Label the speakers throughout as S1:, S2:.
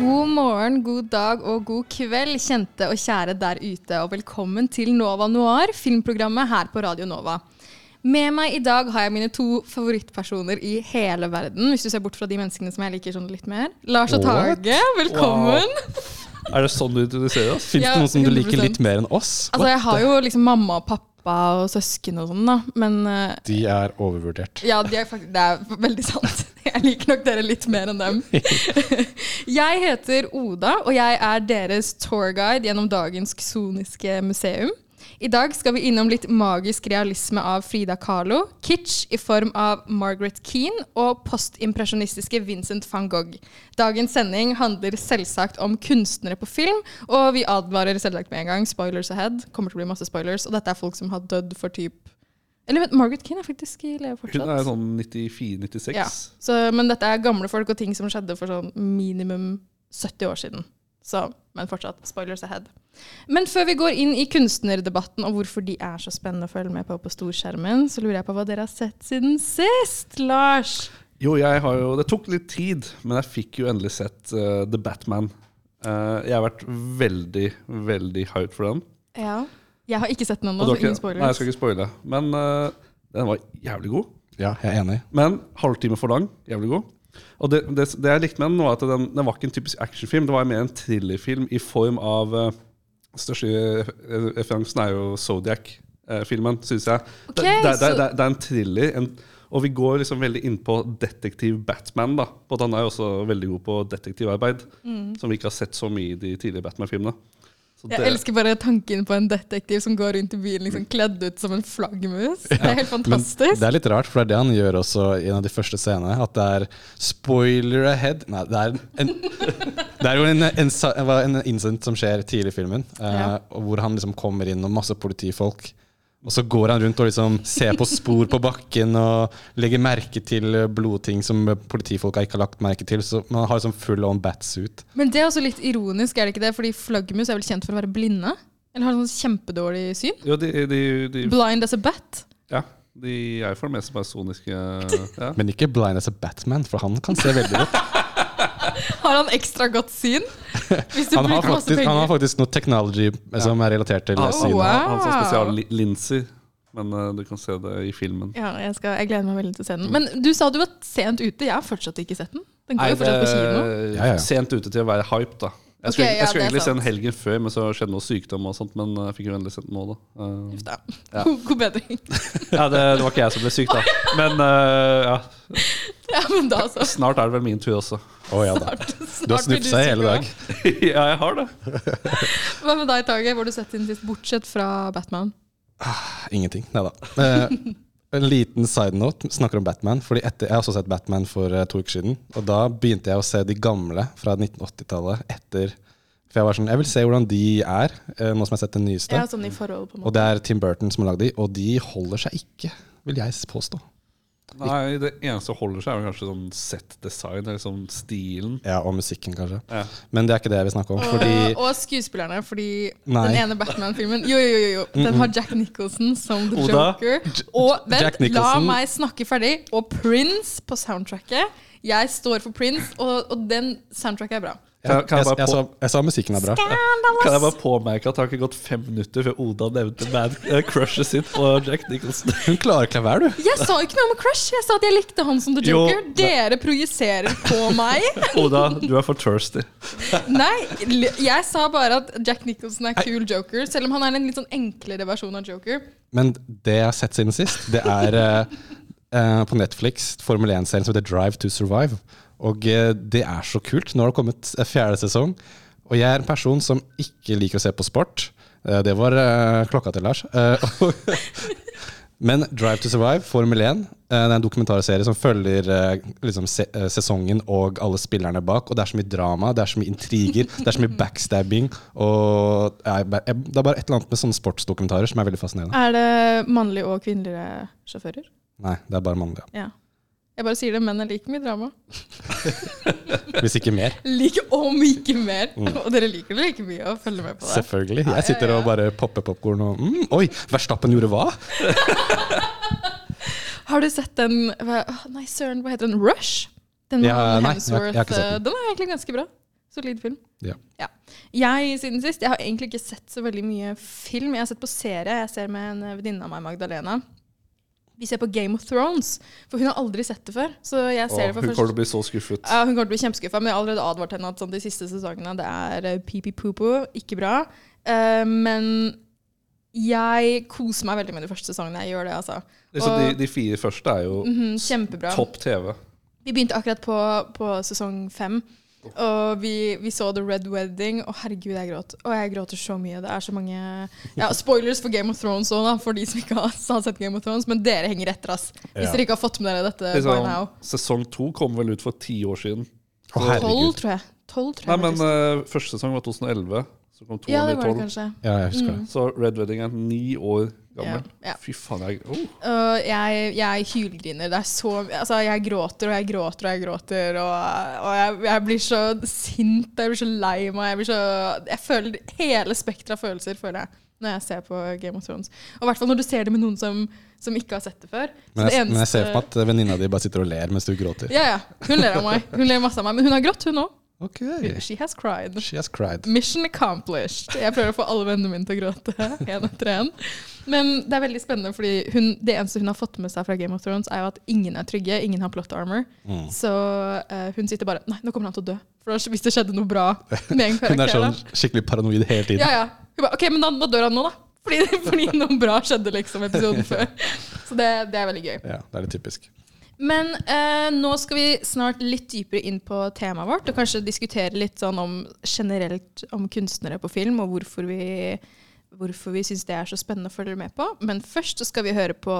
S1: God morgen, god dag og god kveld, kjente og kjære der ute. Og velkommen til Nova Noir, filmprogrammet her på Radio Nova. Med meg i dag har jeg mine to favorittpersoner i hele verden. Hvis du ser bort fra de menneskene som jeg liker sånn litt mer. Lars og Tage, velkommen.
S2: Er det sånn du introduserer oss?
S3: Fins
S1: Ja,
S3: det noen som du liker litt mer enn oss?
S1: Altså, jeg har jo liksom mamma og pappa og søsken og sånn, da. Men eh,
S3: De er overvurdert.
S1: Ja, de er faktisk, det er veldig sant. Jeg liker nok dere litt mer enn dem. Jeg heter Oda, og jeg er deres tourguide gjennom dagens Soniske museum. I dag skal vi innom litt magisk realisme av Frida Kahlo, kitsch i form av Margaret Keane og postimpresjonistiske Vincent van Gogh. Dagens sending handler selvsagt om kunstnere på film, og vi advarer selvsagt med en gang. Spoilers ahead. Kommer til å bli masse spoilers. Og dette er folk som har dødd for typ Eller vet, Margaret Keane er faktisk i live fortsatt.
S2: Hun er sånn 94-96.
S1: Ja, så, men dette er gamle folk og ting som skjedde for sånn minimum 70 år siden. Så, men fortsatt, spoilers ahead. Men før vi går inn i kunstnerdebatten og hvorfor de er så spennende å følge med på på storskjermen, så lurer jeg på hva dere har sett siden sist, Lars?
S2: Jo, jeg har jo Det tok litt tid, men jeg fikk jo endelig sett uh, The Batman. Uh, jeg har vært veldig, veldig hyped for den.
S1: Ja. Jeg har ikke sett den ennå, så ingen spoilers.
S2: Nei, jeg skal ikke spoile. Men uh, den var jævlig god.
S3: Ja, jeg er enig.
S2: Men halvtime for lang. Jævlig god. Og det, det, det jeg likte med den, var at den, den var ikke en typisk actionfilm. Det var mer en thrillerfilm i form av uh, Største eh, referansen er jo Zodiac-filmen, syns jeg.
S1: Okay,
S2: det, det, det, det, det er en thriller. En, og vi går liksom veldig inn på detektiv Batman. da Og Han er jo også veldig god på detektivarbeid,
S1: Mm.
S2: som vi ikke har sett så mye i de tidligere Batman-filmene. Så
S1: Jeg elsker bare tanken på en detektiv som går rundt i byen liksom kledd ut som en flaggermus. Det er helt
S3: Men
S1: fantastisk.
S3: det er litt rart, for det er det han gjør også i en av de første scenene. At det er spoiler ahead. Nei, det er en Det er jo en, en, en incident som skjer tidlig i filmen, eh,
S1: Ja.
S3: hvor han liksom kommer inn og masse politifolk. Og så går han rundt og liksom ser på spor på bakken og legger merke til blodting som politifolka ikke har lagt merke til. Så man har liksom full on batsuit.
S1: Men det er også litt ironisk, er det ikke det? Fordi flaggermus er vel kjent for å være blinde? Eller har sånn kjempedårlig syn?
S2: Ja, de, de, de,
S1: Blind as a bat?
S2: ja, de er for det meste bare soniske ja.
S3: Men ikke blind as a Batman, for han kan se veldig godt.
S1: Har han ekstra godt syn? Hvis du
S3: Han har, faktisk, han har faktisk noe technology som er relatert til
S2: Han,
S3: synet.
S1: wow.
S2: han har spesiallinser, men uh, du kan se det i filmen.
S1: Ja, jeg, skal, jeg gleder meg veldig til å se den. Men du sa du var sent ute. Jeg har fortsatt ikke sett den. Den går jo fortsatt på kino.
S3: Ja, ja.
S2: Sent ute til å være hype, da. Jeg
S1: skulle,
S2: skulle,
S1: ja,
S2: jeg skulle egentlig
S1: sende
S2: helgen før, men så skjedde noe sykdom og sånt. Men jeg fikk jo endelig sendt den nå, da. Eh,
S1: Da.
S2: Ja.
S1: God, bedring.
S2: ja, det, det var ikke jeg som ble syk, da. Men uh, ja,
S1: Ja, men da så.
S2: snart er det vel min tur også.
S3: Å ja da. Du har
S1: Snart seg
S3: snufsa i hele dag.
S2: ja, jeg har det.
S1: Hva med deg, Tage? Hvor har du sett den sist, bortsett fra Batman?
S3: Ingenting. Nei da. En liten side note snakker om Batman. Fordi etter, Jeg har også sett Batman for eh, to uker siden. Og da begynte jeg å se de gamle fra 1980-tallet etter For jeg var sånn Jeg vil se hvordan de er, eh, nå som jeg har sett den nyeste.
S1: Ja, sånn i forhold, på en
S3: Og det er Tim Burton som har lagd de, og de holder seg ikke, vil jeg påstå.
S2: Nei, Det eneste som holder seg, er kanskje sånn set design, eller sånn stilen.
S3: Ja, Og musikken, kanskje.
S2: Ja.
S3: Men det er ikke det jeg vil snakke om. Fordi
S1: Og, og skuespillerne, fordi
S3: Nei.
S1: den ene Batman-filmen Jo, jo, jo, jo. Den har Jack Nicholson som The
S2: Oda.
S1: Joker. Og vent, la meg snakke ferdig. Og Prince på soundtracket. Jeg står for Prince, og, og den soundtracket er bra.
S2: Kan,
S3: jeg,
S2: kan,
S3: jeg,
S2: jeg
S3: jeg, sa, jeg sa musikken er bra.
S2: kan jeg bare påmerke at det har ikke gått fem minutter før Oda nevnte Mad uh, crushet sitt på Jack Nicholson?
S3: Hun klarer ikke å la være, du.
S1: Jeg sa ikke noe om Crush. Jeg sa at jeg likte han som The
S2: Jo,
S1: Joker. Dere projiserer på meg.
S2: Oda, du er for thirsty.
S1: Nei, jeg sa bare at Jack Nicholson er cool Joker, selv om han er en litt sånn enklere versjon av Joker.
S3: Men det jeg har sett siden sist, det er uh, uh, på Netflix Formel 1-serien som heter Drive to Survive. Og eh, det er så kult. Nå har det kommet fjerde sesong. Og jeg er en person som ikke liker å se på sport. Eh, det var eh, klokka til Lars. Men Drive to Survive, Formel 1, eh, det er en dokumentarserie som følger liksom, sesongen og alle spillerne bak. Og det er så mye drama, det er så mye intriger, det er så mye backstabbing. Og Det er bare et eller annet med sånne sportsdokumentarer som er veldig fascinerende.
S1: Er det mannlige og kvinnelige sjåfører?
S3: Nei, det er bare mannlige.
S1: Ja. Jeg bare sier det, menn er like mye drama.
S3: Hvis ikke mer.
S1: Like om ikke mer. Og dere liker det like mye å følge med på det.
S3: Selvfølgelig. Jeg sitter og bare popper popkorn og mm, Oi, Verstappen gjorde hva?
S1: Har du sett den hva, Nei, søren, hva heter den? Rush? Den
S3: Ja, nei, jeg jeg har ikke sett
S1: eh,
S3: den.
S1: Den er egentlig ganske bra. Solid film.
S3: Ja.
S1: Ja. Jeg siden sist, jeg har egentlig ikke sett så veldig mye film. Jeg har sett på serie. Jeg ser med en venninne av meg, Magdalena. Vi ser på Game of Thrones, for hun har aldri sett det før. Så jeg ser
S2: Åh,
S1: det for
S2: hun kommer til å bli så skuffet.
S1: Ja, hun kommer til å bli kjempeskuffa, men jeg har allerede advart henne at sånn, de siste sesongene det er uh, pipi-pupu, ikke bra. Uh, men jeg koser meg veldig med de første sesongene. Jeg gjør det, altså.
S2: Liksom,
S1: og-
S2: de, de fire første er jo
S1: mm -hmm,
S2: topp TV.
S1: Vi begynte akkurat på, på sesong fem. Og vi, vi så The Red Wedding, og herregud, jeg gråt. Og jeg gråter så mye. Det er så mange ja, Spoilers for Game of Thrones òg, for de som ikke har, har sett Game of Thrones. Men dere henger etter, ass. Hvis
S3: Ja.
S1: dere ikke har fått med dere dette by
S2: Liksom,
S1: now.
S2: sesong to kom vel ut for ti år siden.
S3: Å,
S1: Tolv,
S3: herregud.
S1: tror jeg. 12, tror jeg
S2: Nei,
S1: men
S2: eh, første sesong var 2011. Så kom to
S1: Ja, det
S2: i
S1: var det
S2: 12.
S1: kanskje.
S3: Ja, jeg husker det.
S2: Så Red Wedding er ni år gammel.
S1: Ja, ja.
S2: Fy faen, jeg oh.
S1: uh, jeg, jeg hylgriner. Det er så Altså, jeg gråter og jeg gråter og jeg gråter, og, og jeg, jeg blir så sint, jeg blir så lei meg. Jeg blir så Jeg føler hele spekteret av følelser, føler jeg, når jeg ser på Game of Thrones. Og i hvert fall når du ser det med noen som, som ikke har sett det før.
S3: Men
S1: det
S3: jeg, men jeg ser
S1: eneste-
S3: for meg at venninna di bare sitter og ler mens du gråter.
S1: Ja, ja. Hun ler av meg. Hun ler masse av meg. Men hun har grått, hun òg.
S3: Ok.
S1: She has cried.
S3: She has cried.
S1: Mission accomplished. Jeg prøver å få alle vennene mine til å gråte En etter en. Men det er veldig spennende, fordi hun, det eneste hun har fått med seg fra Game of Thrones, er jo at ingen er trygge, ingen har plot armor.
S3: Mm.
S1: Så uh, hun sitter bare Nei, nå kommer han til å dø. For hvis det skjedde noe bra med en karakter
S3: Hun er sånn skikkelig paranoid hele tiden.
S1: Ja, ja. Hun bare, ok, men da, da dør han nå, da. Fordi, fordi noe bra skjedde liksom episoden før. Så det, det er veldig gøy.
S3: Ja, det er litt typisk.
S1: Men eh, nå skal vi snart litt dypere inn på temaet vårt, og kanskje diskutere litt sånn om generelt om kunstnere på film, og hvorfor vi, hvorfor vi syns det er så spennende å følge med på. Men først så skal vi høre på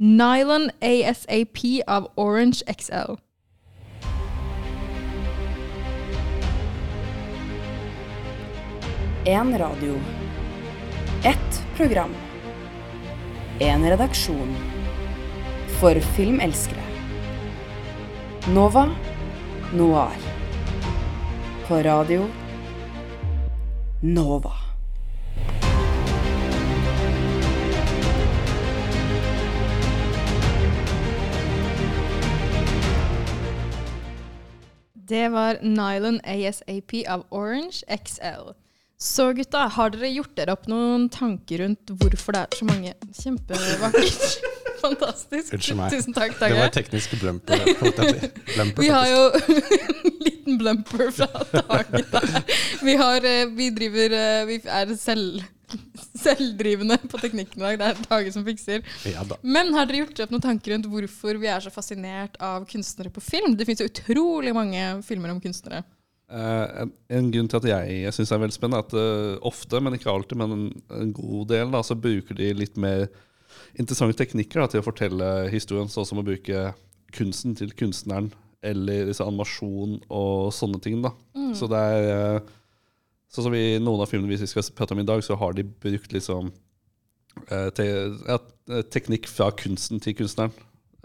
S1: Nylon ASAP av Orange XL.
S4: En radio. Ett program. En redaksjon. For filmelskere. Nova Noir. På radio Nova.
S1: Det var Nylon ASAP av Orange XL. Så gutta, har dere gjort dere opp noen tanker rundt hvorfor det er så mange Kjempevakkert. Fantastisk. Tusen takk,
S3: Det var tekniske teknisk blumper. si. Blumper,
S1: Vi har jo en liten blumper fra Tage der. Vi, har, eh, vi driver eh, Vi er selv, selvdrivende på teknikken i dag. Det er Tage som fikser.
S3: Ja da.
S1: Men har dere gjort opp noen tanker rundt hvorfor vi er så fascinert av kunstnere på film? Det finnes jo utrolig mange filmer om kunstnere.
S2: Uh, en, en grunn til at jeg, jeg syns det er veldig spennende, er at uh, ofte, men ikke alltid, men en, en god del, da, så bruker de litt mer interessante teknikker da, til å fortelle historien, sånn som å bruke kunsten til kunstneren, eller animasjon og sånne ting. da. Så det er eh, Sånn som i noen av filmene vi skal prate om i dag, så har de brukt liksom eh, te, ja, teknikk fra kunsten til kunstneren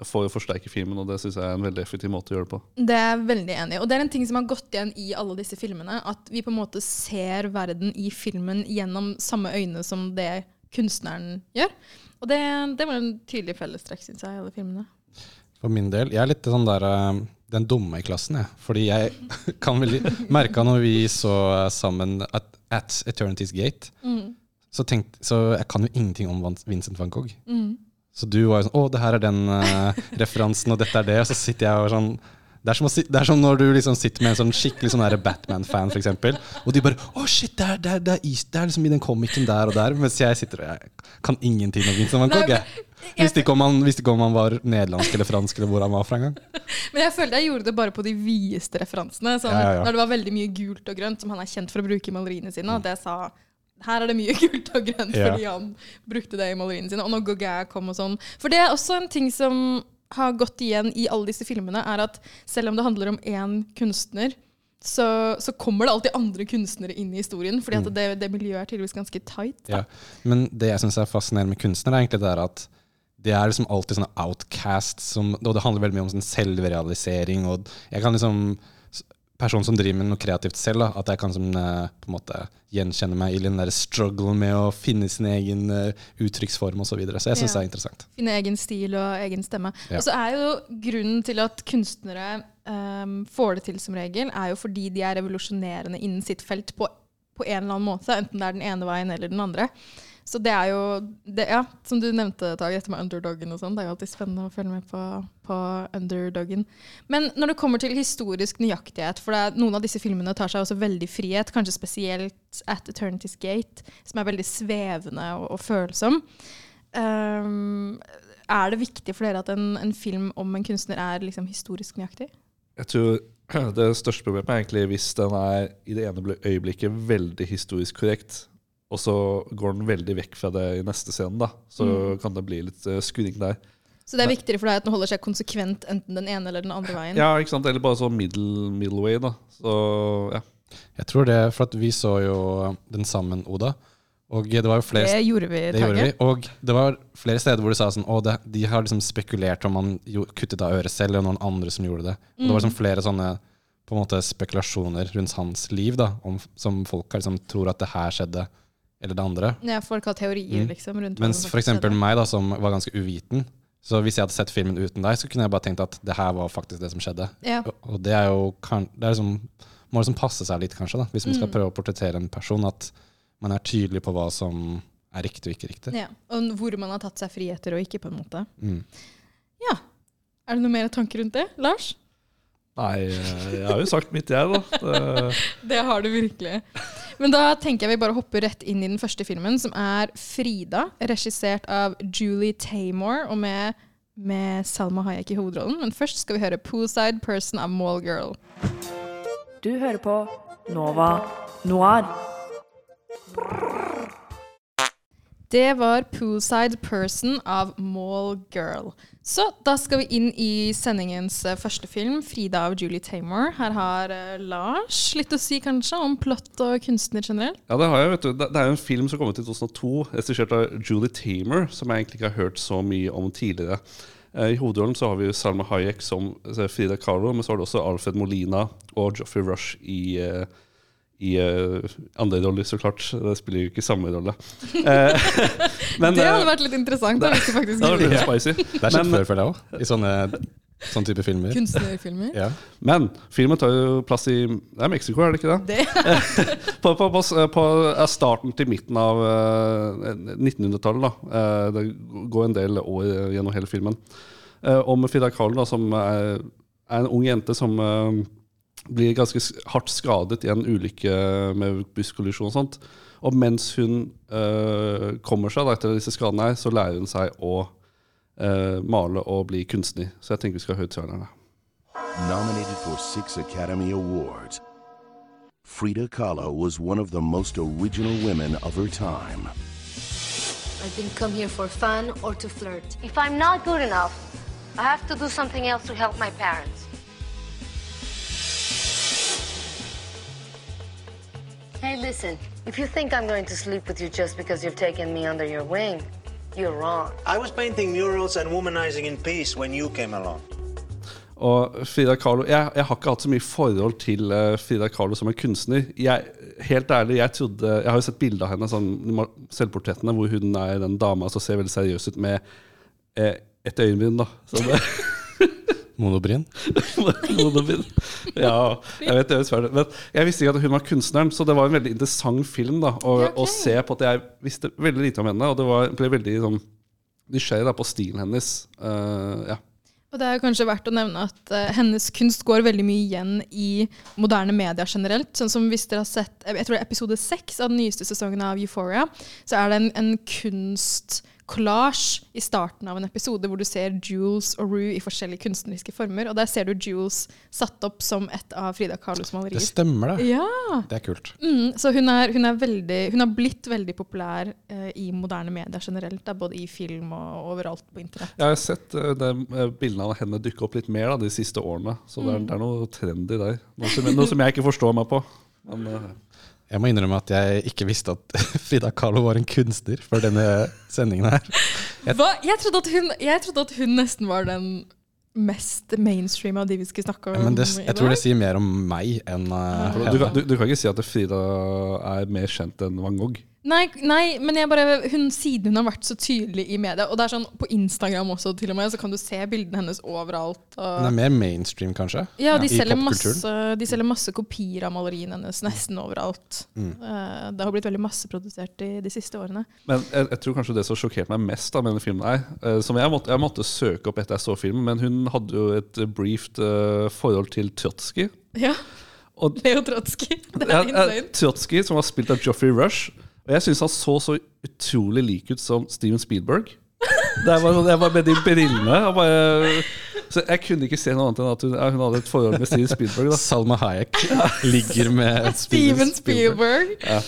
S2: for å forsterke filmen, og det syns jeg er en veldig effektiv måte å gjøre det på.
S1: Det er veldig enig i. Og det er en ting som har gått igjen i alle disse filmene. At vi på en måte ser verden i filmen gjennom samme øyne som det kunstneren gjør. Og det, det var en tydelig fellestrekk, syns jeg, i alle filmene.
S3: For min del, jeg er litt sånn der eh, den dumme i klassen, jeg. Fordi jeg kan vel merka når vi så eh, sammen at, At Eternity's Gate, så, tenkt, så jeg kan jo ingenting om Vincent van Gogh. Så du var jo sånn Å, det her er den uh, referansen, og dette er det. Og så sitter jeg og sånn det er, som si, det er som når du liksom sitter med en sånn skikkelig sånn Batman-fan, eksempel, og de bare 'Å, shit, det er, det, er, det, er, is- det er liksom i den komikken der og der', mens jeg sitter og jeg kan ingenting om Vincent van Gogh. Visste ikke, om han, visste ikke om han var nederlandsk eller fransk, eller hvor han var fra engang.
S1: Men jeg følte jeg gjorde det bare på de videste referansene. Sånn,
S3: Ja, ja, ja.
S1: Når det var veldig mye gult og grønt, som han er kjent for å bruke i maleriene sine. At jeg sa her er det mye gult og grønt fordi han brukte det i maleriene sine. Og når Gauguin kom og sånn. For det er også en ting som har gått igjen i alle disse filmene, er at selv om det handler om én kunstner, så, så kommer det alltid andre kunstnere inn i historien. Fordi at det, det miljøet er tydeligvis ganske tight.
S3: Ja. Men det jeg syns er fascinerende med kunstnere, er egentlig det er at de er liksom alltid sånne outcasts, som, og det handler veldig mye om sånn selvrealisering. Og jeg kan liksom Person som driver med noe kreativt selv, da, at jeg kan sånn, eh, på en måte gjenkjenne meg i den der struggle med å finne sin egen eh, uttrykksform osv. Så, videre. så jeg syns
S1: Ja.
S3: det er interessant.
S1: Finne egen stil og egen stemme.
S3: Ja.
S1: Og så er jo grunnen til at kunstnere um, får det til som regel, er jo fordi de er revolusjonerende innen sitt felt på, på en eller annen måte, enten det er den ene veien eller den andre. Så det er jo det, Ja, som du nevnte, Tage, dette med underdoggen og sånn. Det er jo alltid spennende å følge med på, på underdoggen. Men når det kommer til historisk nøyaktighet, for er, noen av disse filmene tar seg også veldig frihet, kanskje spesielt At Eternity's Gate, som er veldig svevende og, og følsom. Um, er det viktig for dere at en, en film om en kunstner er liksom historisk nøyaktig?
S2: Jeg tror det største problemet er egentlig hvis den er i det ene øyeblikket veldig historisk korrekt, og så går den veldig vekk fra det i neste scene, da. Så kan det bli litt uh, skurring der.
S1: Så det er viktigere for deg at den holder seg konsekvent enten den ene eller den andre veien?
S2: Ja, ikke sant? Eller bare sånn middle, middle way, da. Så ja.
S3: Jeg tror det, for at vi så jo den sammen, Oda. Og det var jo flere
S1: Det gjorde vi,
S3: Det gjorde vi. Og det var flere steder hvor de sa sånn Å, det, de har liksom spekulert om man kuttet av øret selv, eller noen andre som gjorde det. Og det var liksom flere sånne på en måte spekulasjoner rundt hans liv, da, om, som folk liksom tror at det her skjedde, eller det andre.
S1: Ja, folk har teorier
S3: Mm.
S1: liksom rundt
S3: Mens
S1: f.eks.
S3: meg, da, som var ganske uviten, så hvis jeg hadde sett filmen uten deg, så kunne jeg bare tenkt at det her var faktisk det som skjedde.
S1: Ja.
S3: Og- Og det er jo det er liksom, må liksom passe seg litt, kanskje, da, hvis man skal prøve å portrettere en person, at man er tydelig på hva som er riktig og ikke riktig.
S1: Ja, og hvor man har tatt seg friheter og ikke, på en måte.
S3: Mm.
S1: Ja. Er det noe mer tanker rundt det? Lars?
S2: Nei, eh, jeg har jo sagt mitt, jeg, da. Det,
S1: Det har du virkelig. Men da tenker jeg vi bare hopper rett inn i den første filmen, som er 'Frida', regissert av Julie Taymor og med, med Salma Hayek i hovedrollen. Men først skal vi høre 'Poolside Person' av Mallgirl.
S4: Du hører på Nova Noir.
S1: Det var 'Poolside Person' av Mall Girl. Så da skal vi inn i sendingens eh, første film, 'Frida' av Julie Taymor. Her har eh, Lars litt å si kanskje om plott og kunstner generelt.
S2: ja, det har jeg, vet du. Det, er jo en film som kom ut i 2002, regissert av Julie Tamer, som jeg egentlig ikke har hørt så mye om tidligere. Eh, I hovedrollen så har vi Salma Hayek som Frida Kahlo, men så har du også Alfred Molina og Joffrey Rush i, eh, i uh, andre roller, så klart. Det spiller jo ikke samme rolle. Uh, men,
S1: Det hadde
S2: eh,
S1: vært litt interessant. Det faktisk
S2: det hadde vært litt spicy.
S3: Det er skjedd før, føler jeg òg, i sånne, sånne type filmer.
S1: kunstnerfilmer.
S3: Ja.
S2: Men filmen tar jo plass i Det er Mexico, er det ikke det?
S1: Det,
S2: På, på, på, på er starten til midten av uh, 1900-tallet. da. Eh, det går en del år gjennom hele filmen. Eh, om Frida Kahlo, da, som er, er en ung jente som blir ganske hardt skadet i en ulykke med busskollisjon og sånt. Og mens hun eh, kommer seg da, etter disse skadene, her, så lærer hun seg å eh, male og bli kunstner. Så jeg tenker vi skal høre trailerne.
S5: Nominated for six Academy Awards, Frida Kahlo was one of the most original women of her time.
S6: I didn't come here for fun or to flirt.
S7: If I'm not good enough, I have to do something else to help my parents. Hey, listen. If you think I'm going to sleep with you just because you've taken me under your wing, you're wrong.
S8: I was painting murals and womanizing in peace when you came along.
S2: Og Frida Kahlo jeg, jeg har ikke hatt så mye forhold til uh, Frida Kahlo som en kunstner. Jeg, helt ærlig, jeg trodde Jeg har jo sett bilde av henne, sånn, selvportrettene, hvor hun er den dama som ser veldig seriøs ut med eh, et øyenbryn, da. Så det,
S3: Monobryn.
S2: Monobrin. ja, jeg vet det høres fælt. Men jeg visste ikke at hun var kunstneren, så det var en veldig interessant film da, å,
S1: okay.
S2: å se på at jeg visste veldig lite om henne, og det var, ble veldig sånn, nysgjerrig da, på stilen hennes. Uh, ja.
S1: og det er kanskje verdt å nevne at uh, hennes kunst går veldig mye igjen i moderne media generelt. Sånn som hvis dere har sett jeg tror det er episode seks av den nyeste sesongen av Euphoria, så er det en, en kunst collage i starten av en episode hvor du ser Jules og Rue i forskjellige kunstneriske former. Og der ser du Jules satt opp som et av Frida Kahlos malerier.
S3: Det stemmer, det.
S1: Ja.
S3: Det er kult.
S1: Mm, så hun er, hun er veldig Hun har blitt veldig populær eh, i moderne medier generelt. Da, både i film og overalt på internett.
S2: Jeg har sett uh, det, bildene av henne dukke opp litt mer da, de siste årene. Så det er,
S1: Mm.
S2: det er noe trendy der. Noe som, noe som jeg ikke forstår meg på. Men, eh,
S3: Jeg må innrømme at jeg ikke visste at Frida Kahlo var en kunstner før denne sendingen her. Jeg,
S1: Hva? Jeg, trodde at hun, jeg trodde at hun nesten var den mest mainstream av de vi skulle snakke om
S3: men det, jeg tror det sier mer om meg enn uh,
S2: du, du, du kan ikke si at Frida er mer kjent enn Van Gogh.
S1: Nei, nei, men jeg bare, hun, siden hun har vært så tydelig i media, og det er sånn på Instagram også til og med, så kan du se bildene hennes overalt. Og,
S3: Hun er mer mainstream, kanskje?
S1: ja, de
S3: ja.
S1: selger, masse, de selger masse kopier av maleriene hennes nesten overalt.
S3: Mm.
S1: Eh, det har blitt veldig masseprodusert i de siste årene.
S2: Men jeg, jeg tror kanskje det som sjokkerte meg mest da, med denne filmen, er eh, som jeg måtte, jeg måtte søke opp etter jeg så filmen, men hun hadde jo et eh, briefed uh, forhold til Trotsky.
S1: Ja.
S2: Og,
S1: Leo Trotsky. Det er
S2: eh,
S1: insane.
S2: Trotsky, som var spilt av Joffrey Rush. Og jeg syns han så så utrolig lik ut som Steven Spielberg. Det var, jeg var med de brillene. og Bare, så jeg kunne ikke se noe annet enn at hun, hun hadde et forhold med Steven Spielberg. Da.
S3: Salma Hayek ligger med
S1: Steven Spielberg.
S2: Ja.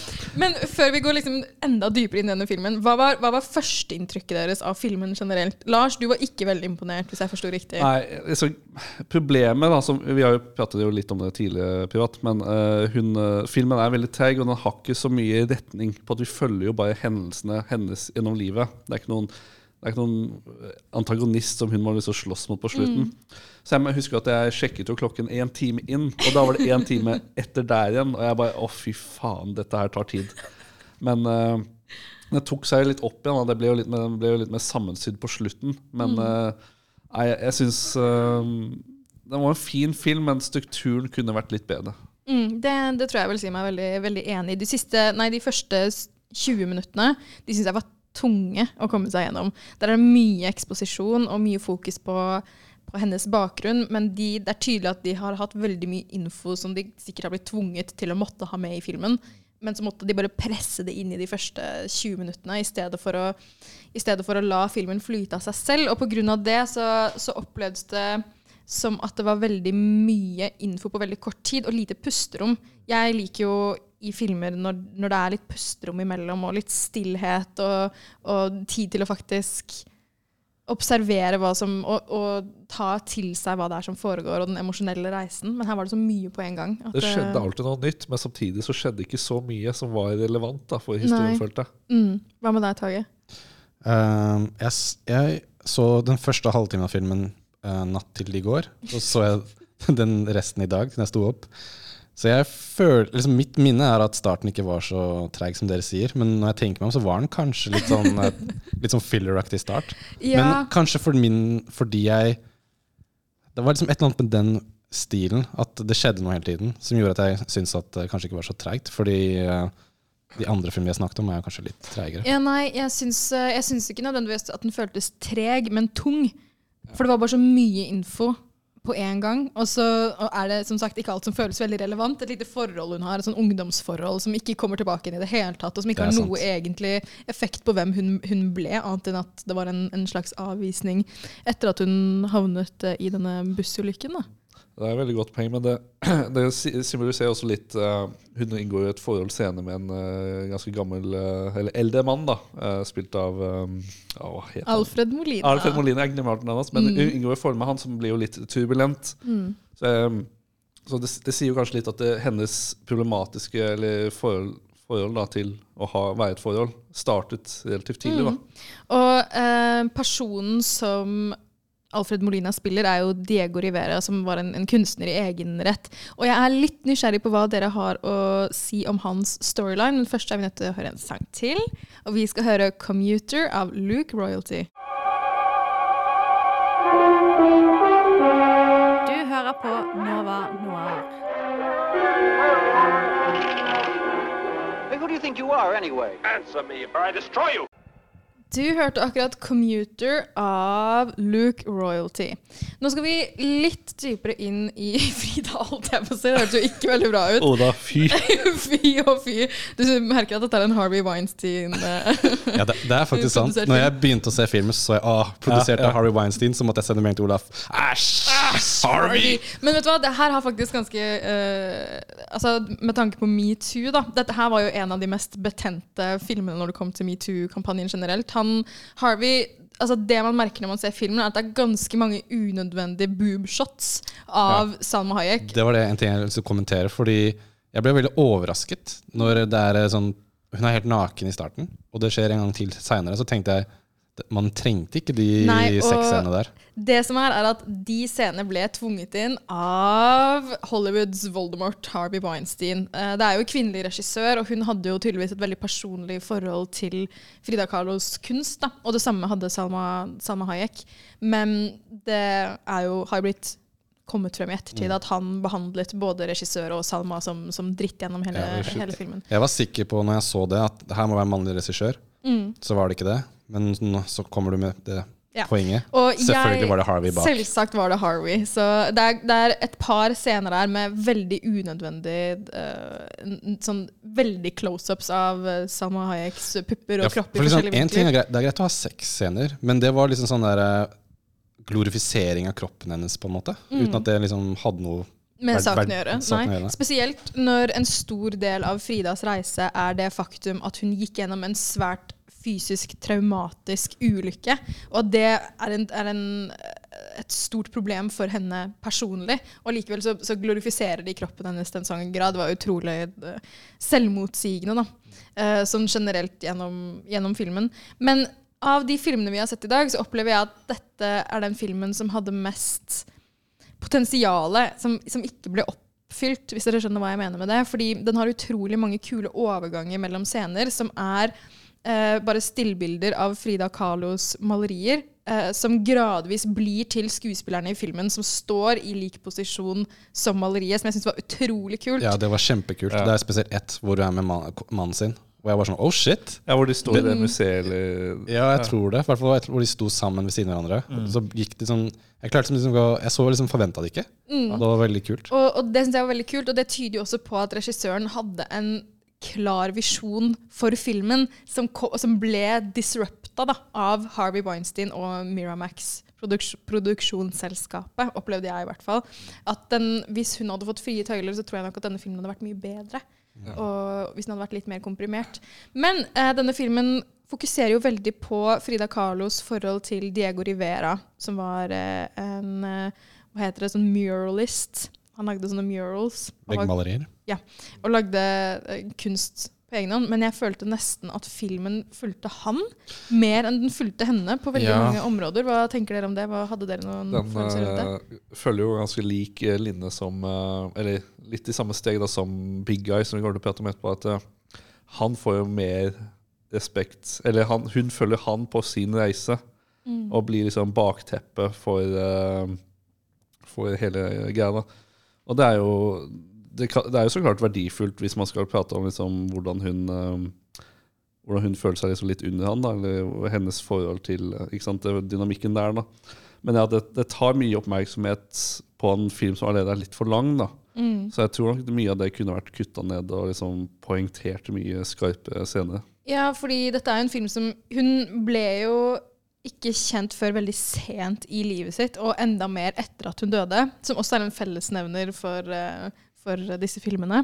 S1: Men før vi går liksom enda dypere inn i denne filmen, hva var, hva var førsteinntrykket deres av filmen generelt? Lars, du var ikke veldig imponert, hvis jeg forsto riktig.
S2: Nei, altså, Problemet da, som, Vi har jo pratet jo litt om det tidligere privat, men uh, hun, eh, filmen er veldig treig, og den har ikke så mye retning på at vi følger jo bare hendelsene hennes gjennom livet. Det er ikke noen, det er ikke noen eh, antagonist som hun må liksom slåss mot på slutten.
S1: Mm.
S2: Så jeg husker at jeg sjekket jo klokken én time inn, og da var det én time etter der igjen. Og jeg bare Å, fy faen, dette her tar tid. Men uh, det tok seg litt opp igjen. Da. Det ble jo litt, mer- det ble jo litt mer sammensydd på slutten. Men eh, jeg, jeg syns uh, Det var en fin film, men strukturen kunne vært litt bedre.
S1: Mm, det, det tror jeg vil si meg veldig, veldig enig i. De, de første 20 minuttene de syns jeg var tunge å komme seg gjennom. Der er det mye eksposisjon og mye fokus på, på hennes bakgrunn, men de, det er tydelig at de har hatt veldig mye info som de sikkert har blitt tvunget til å måtte ha med i filmen. Men så måtte de bare presse det inn i de første 20 minuttene, i stedet for å, stedet for å la filmen flyte av seg selv. Og pga. det så, så opplevdes det som at det var veldig mye info på veldig kort tid, og lite pusterom. Jeg liker jo i filmer når, når det er litt pusterom imellom, og litt stillhet, og, og tid til å faktisk observere hva som og, og ta til seg hva det er som foregår, og den emosjonelle reisen. Men her var det så mye på en gang. at
S2: Det skjedde alltid noe nytt, men samtidig så skjedde ikke så mye som var relevant da, for historien, følte.
S1: Mm. Hva med deg, Tage?
S3: Uh, jeg, jeg så den første halvtimen av filmen uh, natt til i går. Så så jeg den resten i dag, når jeg sto opp. Så jeg føler, liksom Mitt minne er at starten ikke var så treig som dere sier. Men når jeg tenker meg om, så var den kanskje litt sånn, eh, litt sånn filler-aktig start.
S1: Ja.
S3: Men kanskje for min, fordi jeg Det var liksom et eller annet med den stilen, at det skjedde noe hele tiden, som gjorde at jeg syntes at det kanskje ikke var så treigt. Fordi eh, de andre filmene vi har snakket om, er kanskje litt treigere.
S1: Ja, nei, jeg syns, eh, jeg syns ikke nødvendigvis at den føltes treg, men tung. For det var bare så mye info på en gang. Og så er det som sagt ikke alt som føles veldig relevant. Et lite forhold hun har, et sånn ungdomsforhold som ikke kommer tilbake inn i det hele tatt, og som ikke har noe egentlig effekt på hvem hun, hun ble, annet enn at det var en, en slags avvisning etter at hun havnet eh, i denne bussulykken. da.
S2: Det er et veldig godt poeng, men det, det symboliserer også litt uh, Hun inngår i et forhold senere med en uh, ganske gammel, uh, eller eldre mann, da, spilt av um, å?
S1: Alfred Molina.
S2: Alfred Molina, jeg glemmer navnet hans, men
S1: Mm.
S2: hun inngår i forhold med han som blir jo litt turbulent.
S1: Mm.
S2: Så, um, så det, det sier jo kanskje litt at det, hennes problematiske eller forhold, forhold da, til å ha, være et forhold startet relativt tidlig.
S1: Mm. Og personen som Alfred Molina spiller, er jo Diego Rivera, som var en, en kunstner i egenrett. Og jeg er litt nysgjerrig på hva dere har å si om hans storyline, men først er vi nødt til å høre en sang til. Og vi skal høre 'Commuter' av Luke Royalty.
S4: Du hører på Nova Noir.
S9: Hey, who do you think you are, anyway?
S10: Answer me, or I destroy you.
S1: Du hørte akkurat 'Commuter' av Luke Royalty. Nå skal vi litt dypere inn i Frida, holdt jeg på å si. Det hørtes jo ikke veldig bra ut.
S2: Oda, fy.
S1: fy og fy. Du merker at dette er en Harvey Weinstein eh,
S3: Ja, det, det er faktisk sant. Når jeg begynte å se filmen, så jeg ah, produsert
S2: Ja, ja.
S3: av Harvey Weinstein, så måtte jeg sende melding til Olaf. Æsj! Harvey!
S1: Men vet du hva, det her har faktisk ganske uh, Altså, Med tanke på metoo, da. Dette her var jo en av de mest betente filmene når det kom til metoo-kampanjen generelt. Han, Harvey Altså Det man merker når man ser filmen, er at det er ganske mange unødvendige boobshots av Salma Hayek.
S3: Det var det en ting jeg ville kommentere, fordi jeg ble veldig overrasket når det er eh, sånn Hun er helt naken i starten, og det skjer en gang til seinere. Så tenkte jeg man trengte ikke de
S1: Nei,
S3: seks scenene der.
S1: Det som er, er at de scenene ble tvunget inn av Hollywoods Voldemort, Harvey Weinstein. Eh, Det er jo kvinnelig regissør, og hun hadde jo tydeligvis et veldig personlig forhold til Frida Carlos kunst. Da. Og det samme hadde Salma, Salma Hayek. Men det er jo, har jo blitt kommet frem i ettertid
S3: Mm.
S1: at han behandlet både regissør og Salma som, som dritt gjennom hele,
S3: Ja,
S1: hele filmen.
S3: Jeg var sikker på når jeg så det, at her må være mannlig regissør.
S1: Mm.
S3: Så var det ikke det. Men så kommer du med det
S1: Ja.
S3: poenget.
S1: Og
S3: Selvfølgelig
S1: jeg-
S3: var det Harvey bak.
S1: Selvsagt var det Harvey. Så det er, det er et par scener der med veldig unødvendig n- Sånn veldig close-ups av uh, Salma Hayeks pupper og
S3: Ja, for-
S1: kropp
S3: for liksom, en ting er greit, Det er greit å ha sexscener, men det var liksom sånn der uh, glorifisering av kroppen hennes, på en måte.
S1: Mm.
S3: Uten at det liksom hadde noe
S1: Med saken å gjøre. Nei. Spesielt når en stor del av Fridas reise er det faktum at hun gikk gjennom en svært fysisk traumatisk ulykke. Og det er, en, er en, et stort problem for henne personlig. Og likevel så, så glorifiserer de kroppen hennes til en sånn grad. Det var utrolig eh, selvmotsigende, da. Eh, sånn generelt gjennom, gjennom filmen. Men av de filmene vi har sett i dag, så opplever jeg at dette er den filmen som hadde mest potensialet som, som ikke ble oppfylt, hvis dere skjønner hva jeg mener med det. Fordi den har utrolig mange kule overganger mellom scener, som er eh, bare stillbilder av Frida Kahlos malerier, eh, som gradvis blir til skuespillerne i filmen, som står i lik posisjon som maleriet, som jeg syns var utrolig kult.
S3: Ja, det var kjempekult. Det er spesielt ett hvor du er med man, mannen sin. Og jeg var sånn oh shit.
S2: Ja, Hvor de sto i det museet eller
S3: Ja, jeg tror det. I hvert fall hvor de sto sammen ved siden av hverandre.
S2: Mm.
S3: Så gikk det sånn Jeg klarte liksom Jeg så liksom forventa det ikke.
S1: Mm.
S3: Det var veldig kult.
S1: Og, og det synes jeg var veldig kult, og det tyder jo også på at regissøren hadde en klar visjon for filmen som, som ble disrupta da, av Harvey Weinstein og Miramax. Produks produksjonsselskapet, opplevde jeg i hvert fall. At den, hvis hun hadde fått frie tøyler, så tror jeg nok at denne filmen hadde vært mye bedre. Og hvis den hadde vært litt mer komprimert. Men eh, denne filmen fokuserer jo veldig på Frida Carlos forhold til Diego Rivera, som var eh, en eh, hva heter det, sånn muralist. Han lagde sånne murals.
S3: Veggmalerier.
S1: Ja, og lagde eh, kunst på egen hånd. Men jeg følte nesten at filmen fulgte han mer enn den fulgte henne på veldig
S2: Ja.
S1: mange områder. Hva tenker dere om det? Hva Hadde dere noen
S2: Den
S1: følelser rundt det?
S2: Den følger jo ganske lik Linne linje som eh, Eller litt i samme steg da som Big Guy, som vi går til å prate om etterpå. At eh, han får jo mer respekt Eller han, hun følger han på sin reise.
S1: Mm.
S2: Og blir liksom bakteppet for, eh, for hele greia. da. Og det er jo det, kan, det er jo så klart verdifullt hvis man skal prate om liksom hvordan hun eh, hvordan hun føler seg liksom litt under han, da, eller hennes forhold til sant, dynamikken der. da. Men ja, det, det tar mye oppmerksomhet på en film som allerede er litt for lang.
S1: Mm.
S2: Så jeg tror nok mye av det kunne vært kutta ned og liksom poengtert mye skarpe scener.
S1: Ja, fordi dette er jo en film som Hun ble jo ikke kjent før veldig sent i livet sitt, og enda mer etter at hun døde, som også er en fellesnevner for, eh, for disse filmene.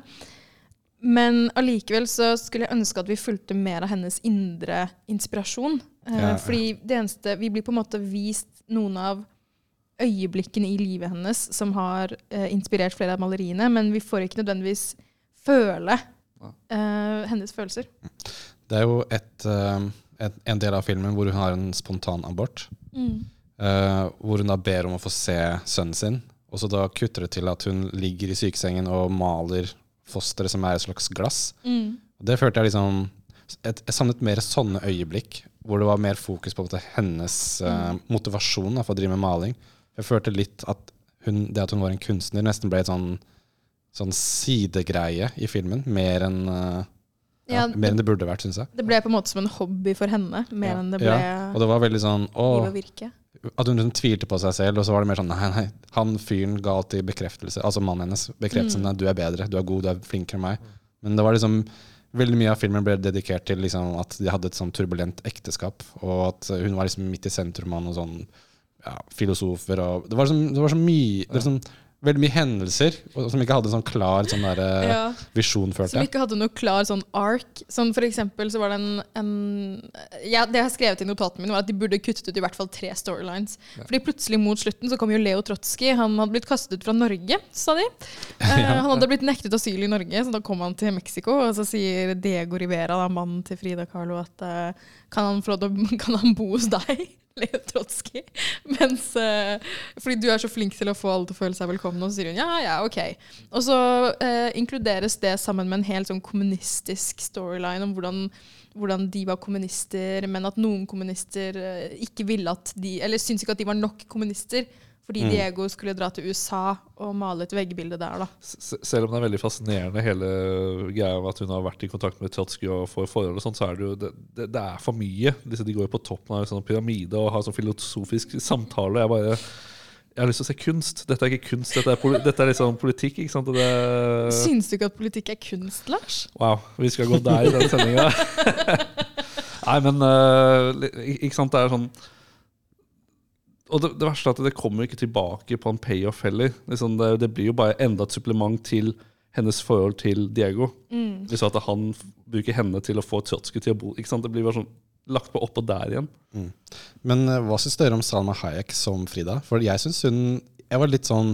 S1: Men allikevel så skulle jeg ønske at vi fulgte mer av hennes indre inspirasjon. Eh,
S3: Ja.
S1: Fordi det eneste Vi blir på en måte vist noen av øyeblikkene i livet hennes som har eh, inspirert flere av maleriene, men vi får ikke nødvendigvis føle eh, hennes følelser.
S3: Det er jo et, eh, en del av filmen hvor hun har en spontanabort.
S1: Mm.
S3: Uh, hvor hun da ber om å få se sønnen sin. Og så da kutter det til at hun ligger i sykesengen og maler fosteret som er et slags glass.
S1: Mm.
S3: Det følte jeg liksom et, Jeg savnet mer sånne øyeblikk, hvor det var mer fokus på hennes uh, motivasjon da, for å drive med maling. Jeg følte litt at hun, det at hun var en kunstner, nesten ble et sånn, sånn sidegreie i filmen, mer enn eh,
S1: Ja,
S3: mer enn det burde vært, syns jeg.
S1: Det ble på en måte som en hobby for henne, mer enn det ble
S3: Ja, og det var veldig sånn å,
S1: virke.
S3: At hun liksom tvilte på seg selv, og så var det mer sånn nei, nei, han fyren ga alltid bekreftelse, altså mannen hennes, bekreftelsen
S1: Mm.
S3: du er bedre, du er god, du er flinkere enn meg. Men det var liksom Veldig mye av filmen ble dedikert til liksom at de hadde et sånn turbulent ekteskap, og at hun var liksom midt i sentrum av noen sånn ja, filosofer og Det var, liksom, det var så mye det var liksom, Veldig mye hendelser som ikke hadde en sånn klar sånn der,
S1: Ja.
S3: visjon, følte
S1: Som ikke hadde noe klar sånn ark. Som for eksempel så var det en, en ja, Det jeg har skrevet i notatene mine, var at de burde kuttet ut i hvert fall tre storylines. Fordi plutselig mot slutten så kom jo Leo Trotsky. Han hadde blitt kastet ut fra Norge, sa de. Eh, han hadde blitt nektet asyl i Norge, så da kom han til Mexico. Og så sier Diego Rivera, da, mannen til Frida Kahlo, at eh, kan, han få kan han bo hos deg? Leo Trotsky. Mens, eh, fordi du er så flink til å få alle til å føle seg velkomne, og så sier hun ja, ja, ok. Og så eh, inkluderes det sammen med en helt sånn kommunistisk storyline om hvordan, hvordan de var kommunister, men at noen kommunister eh, ikke ville at de Eller syntes ikke at de var nok kommunister. Fordi
S2: Mm.
S1: Diego skulle dra til USA og male et veggbilde der, da.
S2: S- Selv om det er veldig fascinerende hele greia med at hun har vært i kontakt med Trotsky og får forhold, og sånt, så er det jo det, det, det er for mye. De går jo på toppen av en sånn pyramide og har sånn filosofisk samtale. Jeg bare jeg har lyst til å se kunst. Dette er ikke kunst, dette er, dette er liksom politikk. ikke sant? Det,
S1: Syns du ikke at politikk er kunst, Lars?
S2: wow, vi skal gå der i denne sendinga. Nei, men uh, ikke sant, det er sånn Og det, det verste er at det kommer ikke tilbake på en payoff heller. Liksom det, det blir jo bare enda et supplement til hennes forhold til Diego.
S1: Mm.
S2: Hvis at han bruker henne til å få Trotsky til å bo ikke sant? Det blir bare sånn lagt på oppå der igjen.
S3: Mm. Men uh, hva syns dere om Salma Hayek som Frida? For jeg syns hun Jeg var litt sånn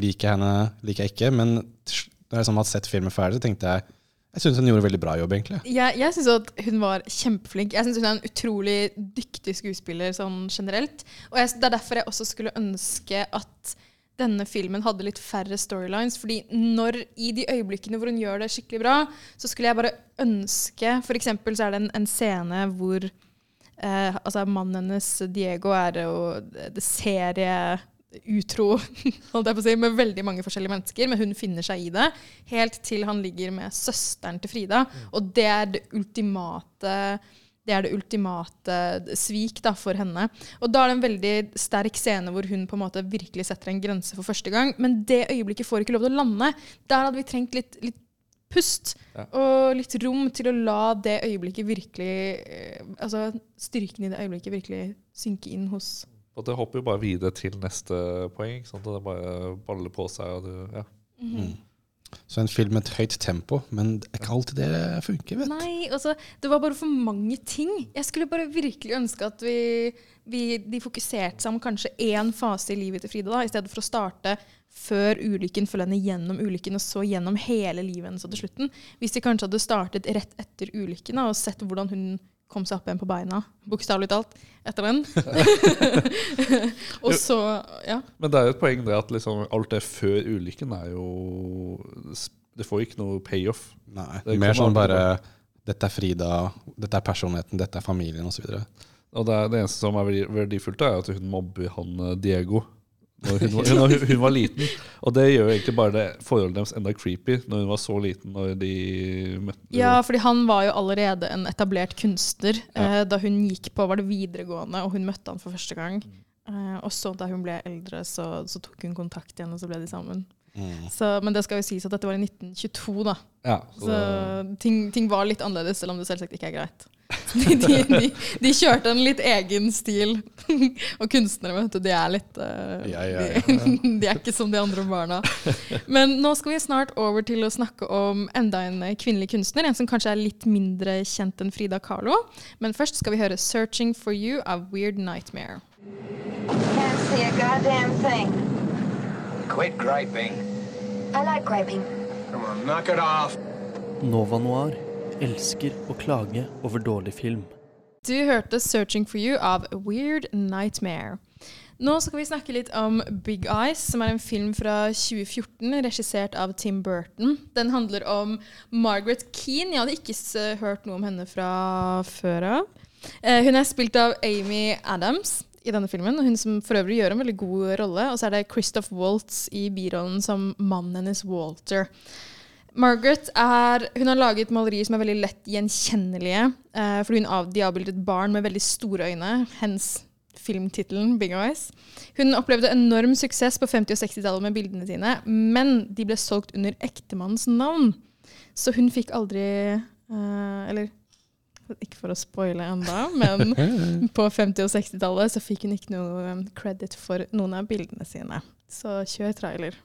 S3: Liker jeg henne, liker jeg ikke. Men når jeg liksom hadde sett filmen ferdig, så tenkte jeg Jeg syns hun gjorde veldig bra jobb, egentlig.
S1: Jeg, jeg syns hun var kjempeflink. Jeg synes Hun er en utrolig dyktig skuespiller sånn generelt. Og jeg, Det er derfor jeg også skulle ønske at denne filmen hadde litt færre storylines. fordi når i de øyeblikkene hvor hun gjør det skikkelig bra, så skulle jeg bare ønske For eksempel så er det en, en scene hvor eh, altså mannen hennes, Diego, er jo det serieutro holdt jeg på å si, med veldig mange forskjellige mennesker, men hun finner seg i det. Helt til han ligger med søsteren til Frida. Og det er det ultimate det er det ultimate svik da, for henne. Og da er det en veldig sterk scene hvor hun på en måte virkelig setter en grense for første gang. Men det øyeblikket får ikke lov til å lande. Der hadde vi trengt litt, litt pust
S2: Ja.
S1: og litt rom til å la det øyeblikket virkelig eh, Altså styrken i det øyeblikket virkelig synke inn hos
S2: Og det hopper jo bare videre til neste poeng. Ikke sant? Og det bare baller på seg. Og det, ja.
S1: Mhm.
S3: Så en film med et høyt tempo, men det er ikke alltid det funker, vet du.
S1: Nei, altså, det var bare for mange ting. Jeg skulle bare virkelig ønske at vi, vi, de fokuserte seg om kanskje én fase i livet til Frida, da, i stedet for å starte før ulykken, følge henne gjennom ulykken, og så gjennom hele livet hennes og til slutten. Hvis de kanskje hadde startet rett etter ulykken da, og sett hvordan hun kom seg opp igjen på beina, bokstavelig talt, etter den. og så, ja.
S2: Men det er jo et poeng det at liksom, alt det før ulykken er jo Det får ikke noe payoff.
S3: Nei,
S2: Det
S3: Mer sånn bare Dette er Frida, dette er personligheten, dette er familien osv.
S2: Og det, er, det eneste som er verdifullt, er at hun mobber han eh, Diego når hun, var- når hun, var liten. Og det gjør jo egentlig bare det forholdet deres enda creepy, når hun var så liten når de møtte
S1: Ja, fordi han var jo allerede en etablert kunstner ja. da hun gikk på var det videregående, og hun møtte han for første gang. Eh, og så da hun ble eldre, så, så tok hun kontakt igjen, og så ble de sammen.
S3: Mm.
S1: Så, men det skal jo sies at dette var i 1922, da.
S2: Ja, så
S1: så ting, ting var litt annerledes, selv om det selvsagt ikke er greit. De, de, de, de kjørte en litt egen stil. og kunstnere, vet du, de er litt eh,
S3: Ja, ja, ja.
S1: De, de er ikke som de andre barna. Men nå skal vi snart over til å snakke om enda en eh, kvinnelig kunstner. En som kanskje er litt mindre kjent enn Frida Kahlo. Men først skal vi høre 'Searching for You' av Weird Nightmare.
S9: Can't see a goddamn thing.
S11: Quit griping.
S9: I like griping.
S11: Come on, knock it off.
S12: Nova Noir elsker å klage over dårlig film.
S1: Du hørte 'Searching for You' av Weird Nightmare. Nå skal vi snakke litt om Big Eyes, som er en film fra 2014, regissert av Tim Burton. Den handler om Margaret Keane. Jeg hadde ikke hørt noe om henne fra før av. Eh, hun er spilt av Amy Adams i denne filmen, og hun som for øvrig gjør en veldig god rolle. Og så er det Christoph Waltz i birollen som mannen hennes Walter. Margaret er, hun har laget malerier som er veldig lett gjenkjennelige. Eh, fordi hun av, de avbildet et barn med veldig store øyne. Hens filmtittelen Big Eyes. Hun opplevde enorm suksess på 50- og 60-tallet med bildene sine, men de ble solgt under ektemannens navn. Så hun fikk aldri eh, Eller ikke for å spoile enda, men på 50- og 60-tallet så fikk hun ikke noe um, credit for noen av bildene sine. Så kjør trailer.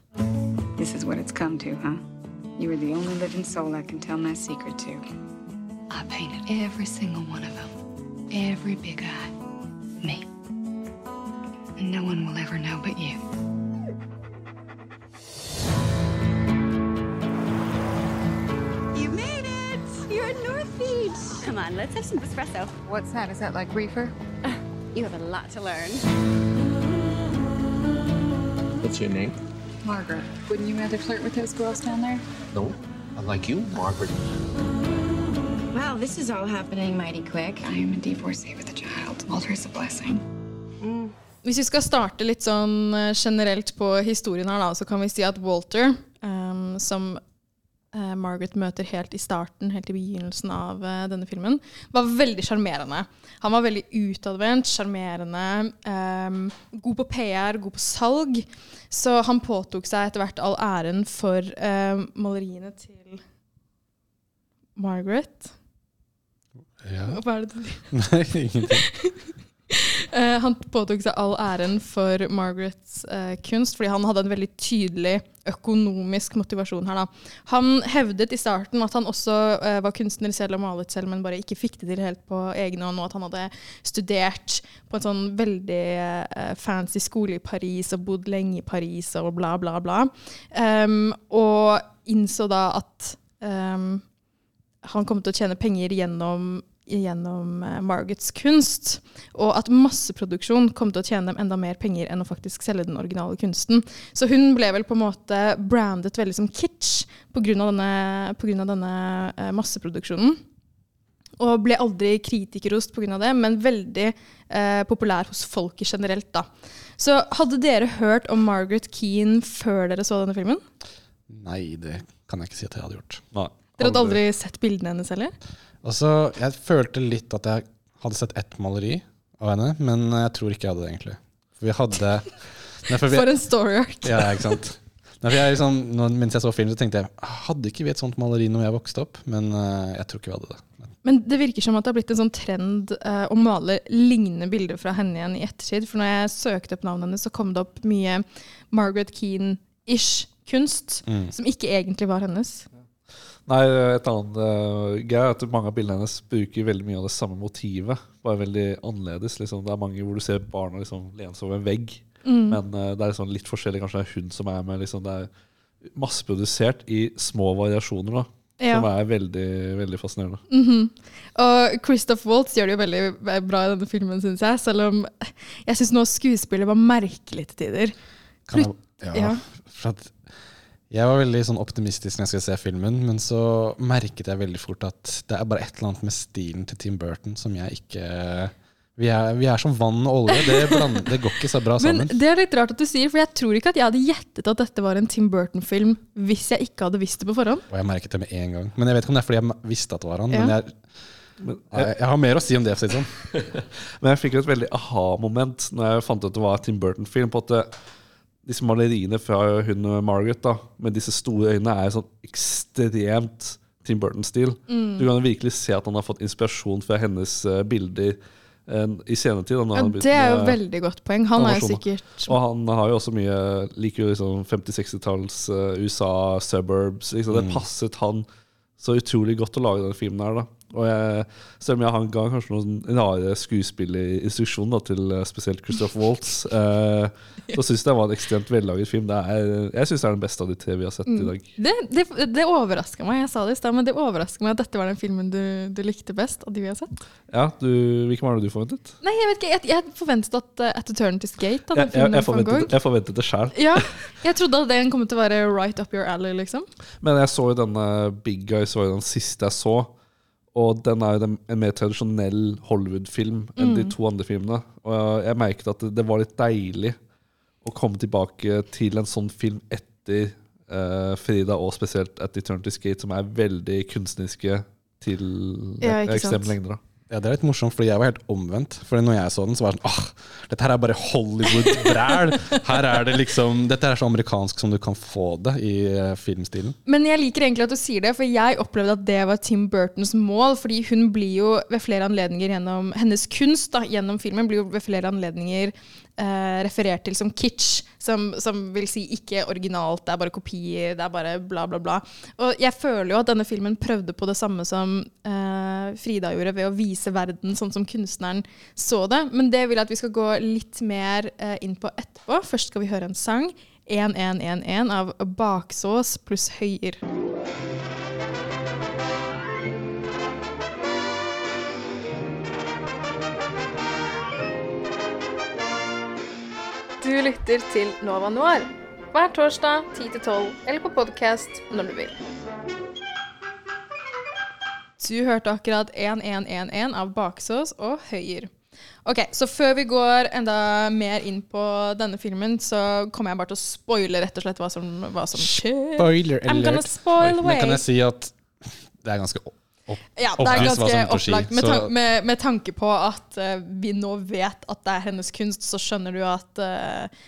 S13: This is what it's come to, huh? You are the only living soul I can tell my secret to.
S14: I painted every single one of them. Every big eye. Me. And no one will ever know but you.
S15: You made it! You're at North Beach! Come on, let's have some espresso.
S9: What's that? Is that like reefer?
S15: Uh, you have a lot to learn.
S16: What's your name?
S9: Margaret. Wouldn't you rather flirt with those girls down there?
S16: No. I like you, Margaret.
S9: Wow, this is all happening mighty quick. I am a divorcee with a child. Walter is a blessing.
S1: Hvis vi skal starte litt sånn eh, generelt på historien her, da, så kan vi si at Walter, um, som eh, Margaret møter helt i starten, helt i begynnelsen av eh, denne filmen, var veldig sjarmerende. Han var veldig utadvendt, sjarmerende, eh, god på PR, god på salg. Så han påtok seg etter hvert all æren for eh, maleriene til Margaret.
S3: Ja.
S1: Hva er det du
S3: Nei, ingenting.
S1: Uh, han påtok seg all æren for Margarets uh, kunst, fordi han hadde en veldig tydelig økonomisk motivasjon her. Da. Han hevdet i starten at han også uh, var kunstner selv og malet selv, men bare ikke fikk det til helt på egen hånd, og at han hadde studert på en sånn veldig uh, fancy skole i Paris og bodd lenge i Paris og bla, bla, bla. Um, og innså da at um, han kom til å tjene penger gjennom, gjennom Margots kunst, og at masseproduksjon kom til å tjene dem enda mer penger enn å faktisk selge den originale kunsten. Så hun ble vel på en måte brandet veldig som kitsch pga. denne, på grunn av denne eh, masseproduksjonen. Og ble aldri kritikerrost pga. det, men veldig eh, populær hos folket generelt. da. Så hadde dere hørt om Margaret Keane før dere så denne filmen?
S3: Nei, det kan jeg ikke si at jeg hadde gjort.
S1: Dere hadde aldri sett bildene hennes heller?
S3: Altså, jeg følte litt at jeg hadde sett ett maleri av henne, men jeg tror ikke jeg hadde det, egentlig. For vi hadde Nei, vi-
S1: For en story art.
S3: Ja, ikke sant. Nei, for jeg, liksom, mens jeg så film, så tenkte jeg hadde ikke vi et sånt maleri når jeg vokste opp? Men uh, jeg tror ikke vi hadde det.
S1: Men det virker som at det har blitt en sånn trend uh, å male lignende bilder fra henne igjen i ettertid. For når jeg søkte opp navnet hennes, så kom det opp mye Margaret Keane-ish kunst,
S2: Mm.
S1: som ikke egentlig var hennes.
S2: Nei, et annet uh, greie er at mange av bildene hennes bruker veldig mye av det samme motivet, bare veldig annerledes. Liksom. Det er mange hvor du ser barna liksom lene seg over en vegg,
S1: Mm.
S2: men uh, det er liksom litt forskjellig. Kanskje det er hun som er med. Liksom. Det er masseprodusert i små variasjoner, da,
S1: Ja.
S2: som er veldig, veldig fascinerende.
S1: Mhm. Og Christoph Waltz gjør det jo veldig bra i denne filmen, syns jeg. Selv om jeg syns noe skuespillet var merkelig til tider.
S3: Kan jeg,
S1: ja,
S3: ja, For at jeg var veldig sånn optimistisk når jeg skulle se filmen, men så merket jeg veldig fort at det er bare et eller annet med stilen til Tim Burton som jeg ikke Vi er, vi er som vann og olje. Det, bland, det går ikke så bra sammen.
S1: Men det er litt rart at du sier, for jeg tror ikke at jeg hadde gjettet at dette var en Tim Burton-film hvis jeg ikke hadde visst det på forhånd.
S3: Og jeg merket det med en gang. Men jeg vet ikke om det er fordi jeg visste at det var han.
S1: Ja.
S3: Men jeg, jeg, jeg har mer å si om det. Sånn.
S2: Men jeg fikk et veldig aha-moment Når jeg fant ut at det var Tim Burton-film. På at det, disse maleriene fra hun og Margaret da med disse store øynene er sånn ekstremt Tim Burton-stil.
S1: Mm.
S2: Du kan virkelig se at han har fått inspirasjon fra hennes uh, bilder uh, i senetid. da,
S1: Ja, det er jo
S2: med
S1: veldig godt poeng. Han er jo sikkert
S2: Og han har jo også mye liker jo liksom 50-60-talls uh, USA, suburbs. Liksom. Det
S3: Mm.
S2: passet han så utrolig godt å lage denne filmen her. da Og jeg, Selv om jeg han ga kanskje noen rare skuespillerinstruksjon til eh, spesielt Christoph Waltz, eh, så syns jeg det var en ekstremt vellaget film. Det er, jeg syns det er den beste av de tre vi har sett i
S1: Mm.
S2: dag.
S1: Det, det, det overraska meg, jeg sa det i stad, men det overraska meg at dette var den filmen du, du likte best av de vi har sett.
S2: Ja, du, Hvilken var det du forventet?
S1: Nei, jeg vet ikke, jeg, jeg forventet at uh, At Eternity's Gate
S2: Jeg,
S1: hadde
S2: jeg,
S1: filmen
S2: jeg, forventet, jeg forventet det sjøl.
S1: Ja, jeg trodde at den kom til å være right up your alley, liksom.
S2: Men jeg så jo denne Big Guy, så jo den siste jeg så. Og den er jo en mer tradisjonell Hollywood-film enn de
S1: Mm.
S2: to andre filmene. Og jeg merket at det, var litt deilig å komme tilbake til en sånn film etter uh, Frida, og spesielt At Eternity Skate, som er veldig kunstneriske til
S1: Ja,
S2: ekstreme lengder.
S3: Ja, Det er litt morsomt, fordi jeg var helt omvendt. Fordi når jeg så den, så var det sånn Åh, dette her er bare Hollywood-bræl! Her er det liksom Dette er så amerikansk som du kan få det i eh, filmstilen.
S1: Men jeg liker egentlig at du sier det, for jeg opplevde at det var Tim Burtons mål. Fordi hun blir jo ved flere anledninger gjennom Hennes kunst da, gjennom filmen blir jo ved flere anledninger eh, referert til som kitsch. Som, som vil si ikke originalt, det er bare kopier, det er bare bla, bla, bla. Og jeg føler jo at denne filmen prøvde på det samme som eh, Frida gjorde, ved å vise verden sånn som kunstneren så det. Men det vil jeg at vi skal gå litt mer eh, inn på etterpå. Først skal vi høre en sang. 1111 av Baksås pluss Høyer. Du lytter til Nova Noir hver torsdag 10-12 eller på podkast når du vil. Du hørte akkurat 1111 av Baksås og Høyer. Ok, Så før vi går enda mer inn på denne filmen, så kommer jeg bare til å spoile rett og slett hva som, hva som skjer.
S3: Spoiler alert.
S1: I'm gonna spoil away.
S3: Men kan jeg si at det er ganske opp,
S1: Ja, det er ganske opplagt. Med, tan med, med tanke på at uh, vi nå vet at det er hennes kunst, så skjønner du at uh,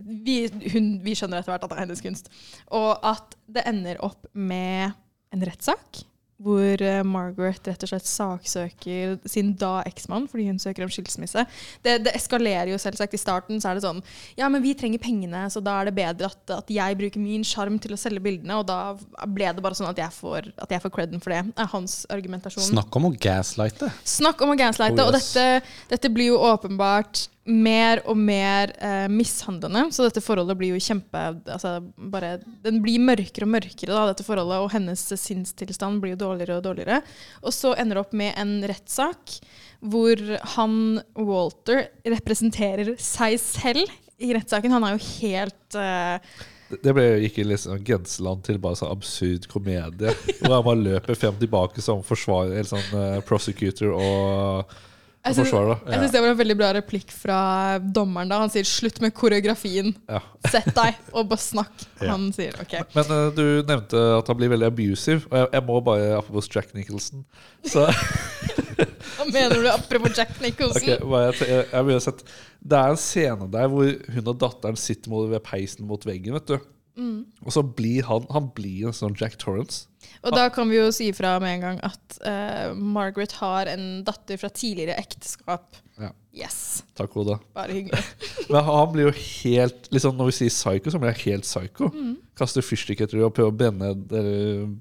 S1: vi, hun, vi skjønner etter hvert at det er hennes kunst. Og at det ender opp med en rettssak. Hvor eh, Margaret rett og slett saksøker sin da eksmann fordi hun søker om skilsmisse. Det, det eskalerer jo selvsagt. I starten så er det sånn Ja, men vi trenger pengene, så da er det bedre at, at jeg bruker min sjarm til å selge bildene. Og da ble det bare sånn at jeg får, at jeg får creden for det. er hans argumentasjon.
S3: Snakk om å gaslighte.
S1: Snakk om å gaslighte.
S3: Oh,
S1: Og dette, dette blir jo åpenbart mer og mer eh, mishandlende. Så dette forholdet blir jo kjempe altså, bare, Den blir mørkere og mørkere, da, dette forholdet, og hennes sinnstilstand blir jo dårligere og dårligere. Og så ender det opp med en rettssak hvor han, Walter, representerer seg selv i rettssaken. Han er jo helt eh,
S2: Det- ble gikk i liksom grenseland til bare sånn absurd komedie. Hvor han bare løper frem tilbake som forsvarer, eller sånn uh, prosecutor og
S1: Jeg syns, synes det var en veldig bra replikk fra dommeren da. Han sier 'slutt med koreografien'.
S2: Ja.
S1: Sett deg og bare snakk.
S2: Ja.
S1: Han sier OK.
S2: Men uh, du nevnte at han blir veldig abusive, og jeg, jeg må bare apropos Jack Nicholson så,
S1: Hva mener du apropos Jack Nicholson?
S2: Okay, jeg, jeg, Det er en scene der hvor hun og datteren sitter ved peisen mot veggen. vet du
S1: Mm.
S2: Og så blir han Han blir en sånn Jack Torrance.
S1: Og da kan vi jo si fra med en gang at uh, Margaret har en datter fra tidligere ekteskap.
S2: Ja.
S1: Yes.
S2: Takk, Oda.
S1: Bare hyggelig.
S2: Men han blir jo helt liksom Når vi sier psycho, så blir han helt psycho.
S1: Mm.
S2: Kaster fyrstikk etter henne og prøver å brenne,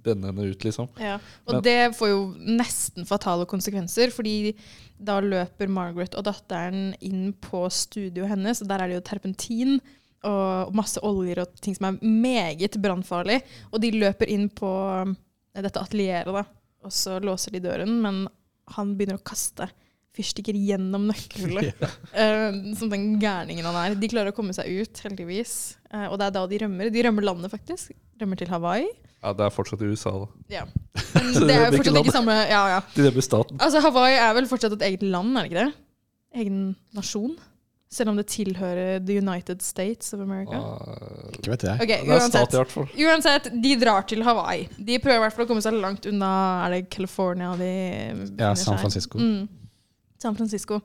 S2: brenne henne ut, liksom.
S1: Ja. Og
S2: Men-
S1: det får jo nesten fatale konsekvenser, fordi da løper Margaret og datteren inn på studioet hennes, og der er det jo terpentin og masse oljer og ting som er meget brannfarlig. Og de løper inn på eh, dette atelieret, da, og så låser de døren, men han begynner å kaste fyrstikker gjennom nøkkelhullet. Eh, som den gærningen han er. De klarer å komme seg ut, heldigvis. Uh, og det er da de rømmer. De rømmer landet, faktisk. Rømmer til Hawaii.
S2: Ja, det er fortsatt i USA, da.
S1: Ja. Men det er jo fortsatt ikke samme ja, ja.
S2: De rømmer staten.
S1: Altså, Hawaii er vel fortsatt et eget land, er det ikke det? Egen nasjon? Selv om det tilhører The United States of America.
S3: Ikke vet jeg.
S1: Ok,
S2: Det er stat i hvert fall.
S1: uansett, de drar til Hawaii. De prøver i hvert fall å komme seg langt unna Er det California de Ja,
S3: San? Francisco.
S1: Mm. San Francisco.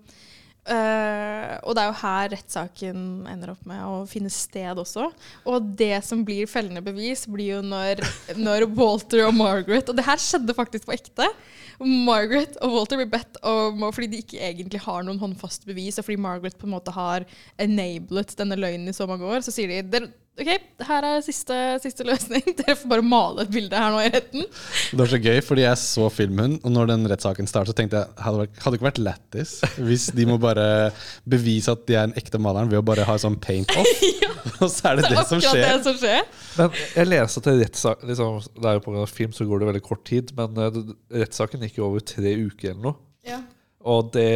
S1: Uh, og det er jo her rettssaken ender opp med å finne sted også. Og det som blir fellende bevis, blir jo når, når Walter og Margaret Og det her skjedde faktisk på ekte. Margaret og Walter blir bedt om Fordi de ikke egentlig har noen håndfast bevis, og fordi Margaret på en måte har enablet denne løgnen i så mange år, så sier de "Dere- OK, her er siste, siste løsning. Dere får bare male et bilde her nå i retten.
S3: Det var så gøy, fordi jeg så filmen, og når den rettssaken startet, så tenkte jeg hadde, vært- hadde det ikke vært lættis hvis de må bare bevise at de er en ekte maleren ved å bare ha sånn paint off, og så er det det, som skjer.
S1: det som skjer.
S2: Men jeg leste at rettssak liksom, Det er jo på grunn film, så går det veldig kort tid. Men eh, rettssaken gikk jo over tre uker eller noe.
S1: Ja.
S2: Og det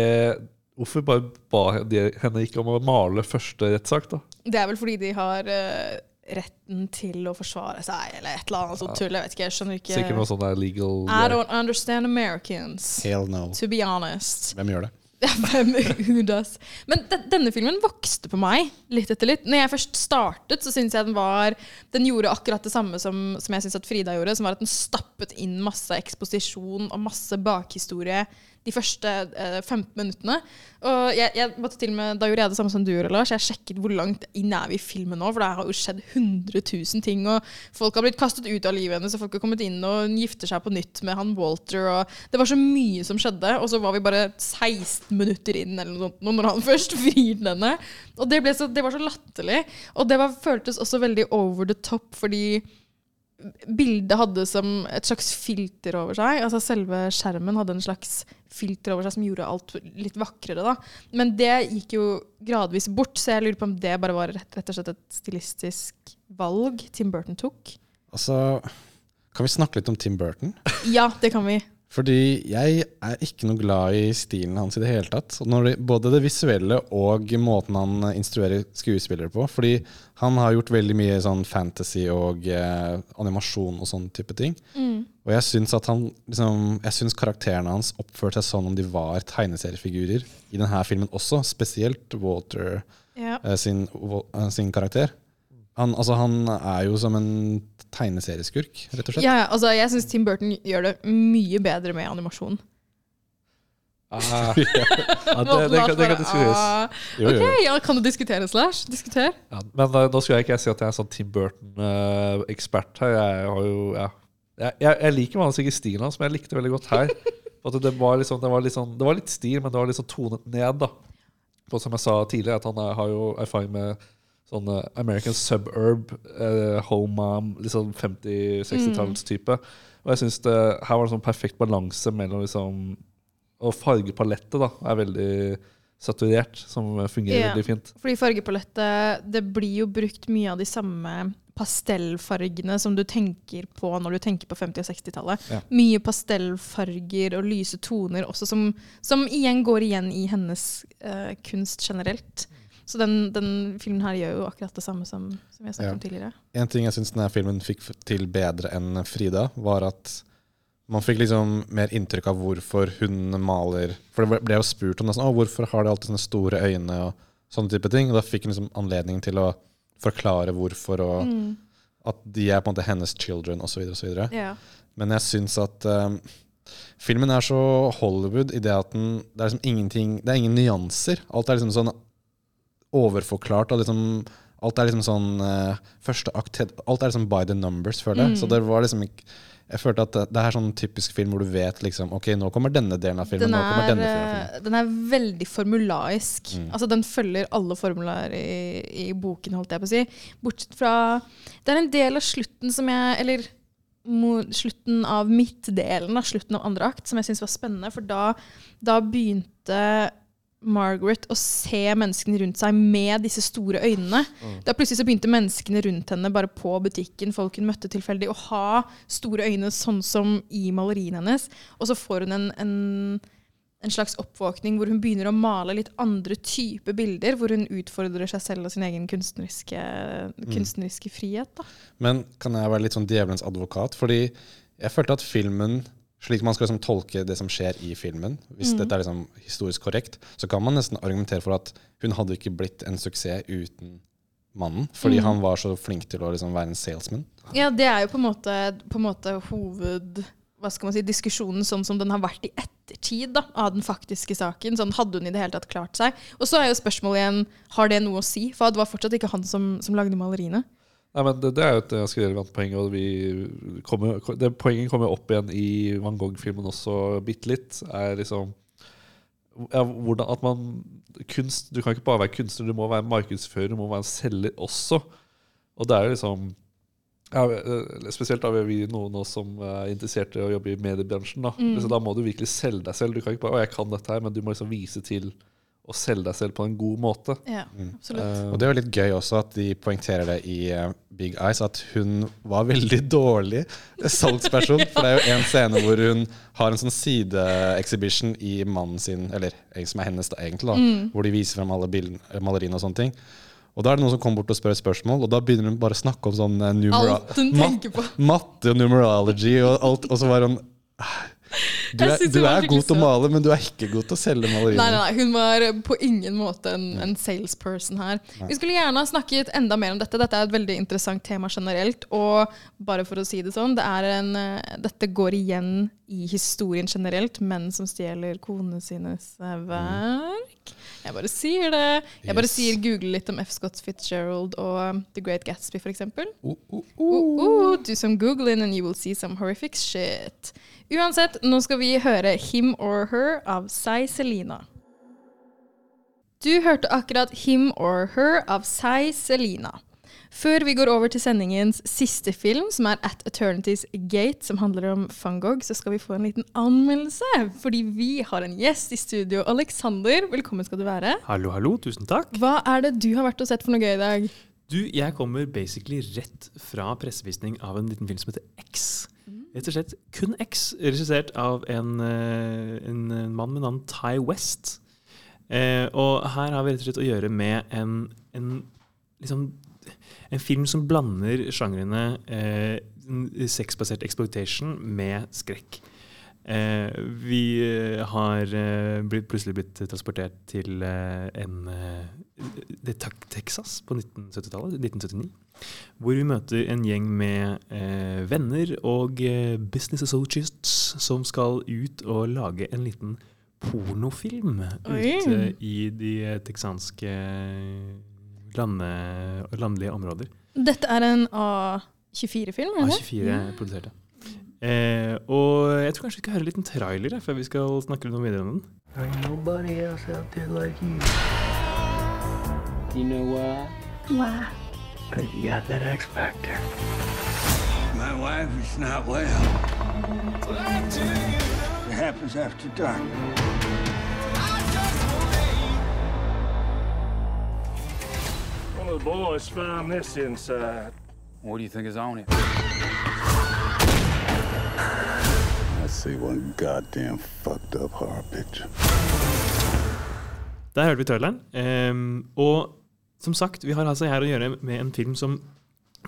S2: Hvorfor bare ba de henne ikke om å male første rettssak, da?
S1: Det er vel fordi de har uh, retten til å forsvare seg, eller et eller annet sånt tull. Jeg vet ikke, jeg skjønner ikke
S2: Sikkert noe sånn legal
S1: I don't understand Americans.
S3: Hell no.
S1: To be honest.
S3: Hvem gjør det?
S1: Men de, denne filmen vokste på meg litt etter litt. Når jeg først startet, så syns jeg den var Den gjorde akkurat det samme som, som jeg syns at Frida gjorde, som var at den stappet inn masse eksposisjon og masse bakhistorie de første eh, 15 minuttene. Og jeg, jeg måtte til og med, Da gjorde jeg det samme som du Lars. Jeg sjekket hvor langt inn er vi i filmen nå, for det har jo skjedd 100 000 ting. Og folk har blitt kastet ut av livet hennes, og folk har kommet inn og gifter seg på nytt med han Walter. Og det var så mye som skjedde, og så var vi bare 16 minutter inn eller noe sånt når han først frir henne. Og det, så, det var så latterlig. Og det var, føltes også veldig over the top, fordi bildet hadde som et slags filter over seg. Altså Selve skjermen hadde en slags filter over seg som gjorde alt litt vakrere. da. Men det gikk jo gradvis bort, så jeg lurer på om det bare var rett, rett og slett et stilistisk valg Tim Burton tok.
S3: Altså, kan vi snakke litt om Tim Burton?
S1: Ja, det kan vi.
S3: Fordi jeg er ikke noe glad i stilen hans i det hele tatt. Når det, både det visuelle og måten han instruerer skuespillere på. Fordi han har gjort veldig mye sånn fantasy og eh, animasjon og sånn type ting.
S1: Mm.
S3: Og jeg syns at han liksom, Jeg syns karakterene hans oppførte seg sånn om de var tegneseriefigurer i denne filmen også. Spesielt Walter
S1: Ja.
S3: eh, sin, eh, sin karakter. Han, altså, han er jo som en tegneserieskurk, rett og slett.
S1: Ja, ja, altså Jeg syns Tim Burton gjør det mye bedre med animasjon.
S2: Ah, ja, det, det, kan, det kan diskuteres.
S1: Ah, ok, ja, Kan du diskutere, Slash? Diskuter.
S2: Ja, men uh, nå skal jeg ikke si at jeg er sånn Tim Burton-ekspert her. Jeg har jo ja. jeg, jeg, jeg liker vanligvis ikke stilen hans, men jeg likte veldig godt her. At det, var sånn, det, var sånn, det var litt stil, men det var litt liksom tonet ned. da som jeg sa tidligere, at han er, har jo erfaring med sånn eh, American suburb, eh, home mom, sånn 50-60-tallstype. Og jeg synes det, her var det sånn perfekt balanse mellom liksom Og fargepalettet da er veldig saturert, som fungerer
S1: Ja,
S2: veldig fint.
S1: Fordi fargepalettet Det blir jo brukt mye av de samme pastellfargene som du tenker på når du tenker på 50- og 60-tallet.
S2: Ja.
S1: Mye pastellfarger og lyse toner også, som, som igjen går igjen i hennes eh, kunst generelt. Så den, den filmen her gjør jo akkurat det samme som, som jeg snakket
S3: Ja.
S1: om tidligere.
S3: En ting jeg syns denne filmen fikk til bedre enn Frida, var at man fikk liksom mer inntrykk av hvorfor hun maler For det ble- jo spurt om det, sånn, hvorfor har de alltid sånne store øyne og sånne type ting. Og da fikk hun liksom anledning til å forklare hvorfor, og
S1: Mm.
S3: at de er på en måte hennes children osv.
S1: Ja.
S3: Men jeg syns at um, filmen er så Hollywood i det at den, det er liksom ingenting Det er ingen nyanser. Alt er liksom sånn overforklart. Og liksom, alt er liksom sånn uh, Første akt Alt er liksom by the numbers, føler jeg.
S1: Mm.
S3: Så det var liksom ikke Jeg følte at det, er sånn typisk film hvor du vet liksom Ok, nå kommer denne delen av filmen.
S1: Den
S3: nå kommer
S1: er,
S3: denne delen av filmen.
S1: den er veldig formulaisk.
S3: Mm.
S1: Altså Den følger alle formler i, i boken, holdt jeg på å si. Bortsett fra Det er en del av slutten som jeg Eller slutten av midtdelen av slutten av andre akt som jeg syns var spennende. For da, da begynte Margaret å se menneskene rundt seg med disse store øynene.
S17: Mm.
S1: Da plutselig så begynte menneskene rundt henne bare på butikken, folk hun møtte tilfeldig, å ha store øyne sånn som i maleriene hennes. Og så får hun en, en, en slags oppvåkning hvor hun begynner å male litt andre typer bilder, hvor hun utfordrer seg selv og sin egen kunstneriske, kunstneriske frihet. Da.
S3: Men kan jeg være litt sånn djevelens advokat? Fordi jeg følte at filmen, slik man skal liksom tolke det som skjer i filmen, hvis
S1: mm.
S3: dette er liksom historisk korrekt, så kan man nesten argumentere for at hun hadde ikke blitt en suksess uten mannen. Fordi
S1: mm.
S3: han var så flink til å liksom være en salesman.
S1: Ja, det er jo på en måte, på en måte hoved... Hva skal man si, diskusjonen sånn som den har vært i ettertid da, av den faktiske saken. Sånn, hadde hun i det hele tatt klart seg? Og så er jo spørsmålet igjen, har det noe å si? For det var fortsatt ikke han som, som lagde maleriene.
S2: Nei, men det, det er jo et ganske relevant poeng. Og vi kommer, det poenget kommer opp igjen i Van Gogh-filmen også bitte litt. Er liksom ja, hvordan at man kunst, Du kan ikke bare være kunstner, du må være markedsfører, du må være en selger også. Og det er jo liksom ja, eh, Spesielt da vi noen av oss som er interessert i å jobbe i mediebransjen. Da.
S1: Mm.
S2: Da må du virkelig selge deg selv. Du kan ikke bare 'Å, jeg kan dette her', men du må liksom vise til å selge deg selv på en god måte.
S1: Ja, absolutt.
S2: Uh,
S3: Og det er jo litt gøy også at de poengterer det i uh, Big Eyes, at hun var veldig dårlig salgsperson. For det er jo en scene hvor hun har en sånn sideexhibition i mannen sin, eller eh, som er hennes da egentlig, da,
S1: Mm.
S3: hvor de viser frem alle bildene- maleriene og sånne ting. Og da er det noen som kommer bort og spør spørsmål, og da begynner hun bare å snakke om sånn uh, numera-
S1: Alt hun
S3: mat- matte og numerology og alt, og så var hun Du er, du er god til å male, men du er ikke god til å selge malerier.
S1: Nei, nei, nei, hun var på ingen måte en, en salesperson her.
S3: Nei.
S1: Vi skulle gjerne ha snakket enda mer om dette. Dette er et veldig interessant tema generelt. Og bare for å si det sånn, det en, eh, dette går igjen i historien generelt. Menn som stjeler konene sines eh, verk. Jeg bare sier det. Jeg bare
S3: Yes.
S1: sier google litt om F. Scott Fitzgerald og um, The Great Gatsby, f.eks.
S3: Uh, uh,
S1: Uh, uh, do some googling and you will see some horrific shit. Uansett, nå skal vi høre Him or Her av Sai Selina. Du hørte akkurat Him or Her av Sai Selina. Før vi går over til sendingens siste film, som er At Eternity's Gate, som handler om Fangog, så skal vi få en liten anmeldelse. Fordi vi har en gjest i studio. Alexander, velkommen skal du være.
S17: Hallo, hallo. Tusen takk.
S1: Hva er det du har vært og sett for noe gøy i dag?
S17: Du, jeg kommer basically rett fra pressevisning av en liten film som heter X. Rett og slett kun X, regissert av en, eh, en mann med navn Ty West. Eh, og her har vi rett og slett å gjøre med en, en, liksom, en film som blander sjangrene eh, sexbasert exploitation med skrekk. Eh, vi eh, har eh, blitt, plutselig blitt transportert til eh, en eh, Texas på 1970-tallet, 1979. Hvor vi møter en gjeng med eh, venner og eh, business associates som skal ut og lage en liten pornofilm
S1: Oi.
S17: ute i de eh, texanske lande, landlige områder.
S1: Dette er en A24-film, er det?
S17: A24 produserte. Eh, og jeg tror kanskje vi skal høre en liten trailer jeg, før vi skal snakke noe videre om den.
S18: Like you.
S16: You know why?
S18: Why? Cause you got that X factor.
S11: My wife is not well. It happens after dark.
S19: One of the boys found this inside.
S20: What do you think is on it?
S21: I see one goddamn fucked up horror picture.
S17: Der hørte vi traileren. Ehm, og som sagt, vi har altså her å gjøre med en film som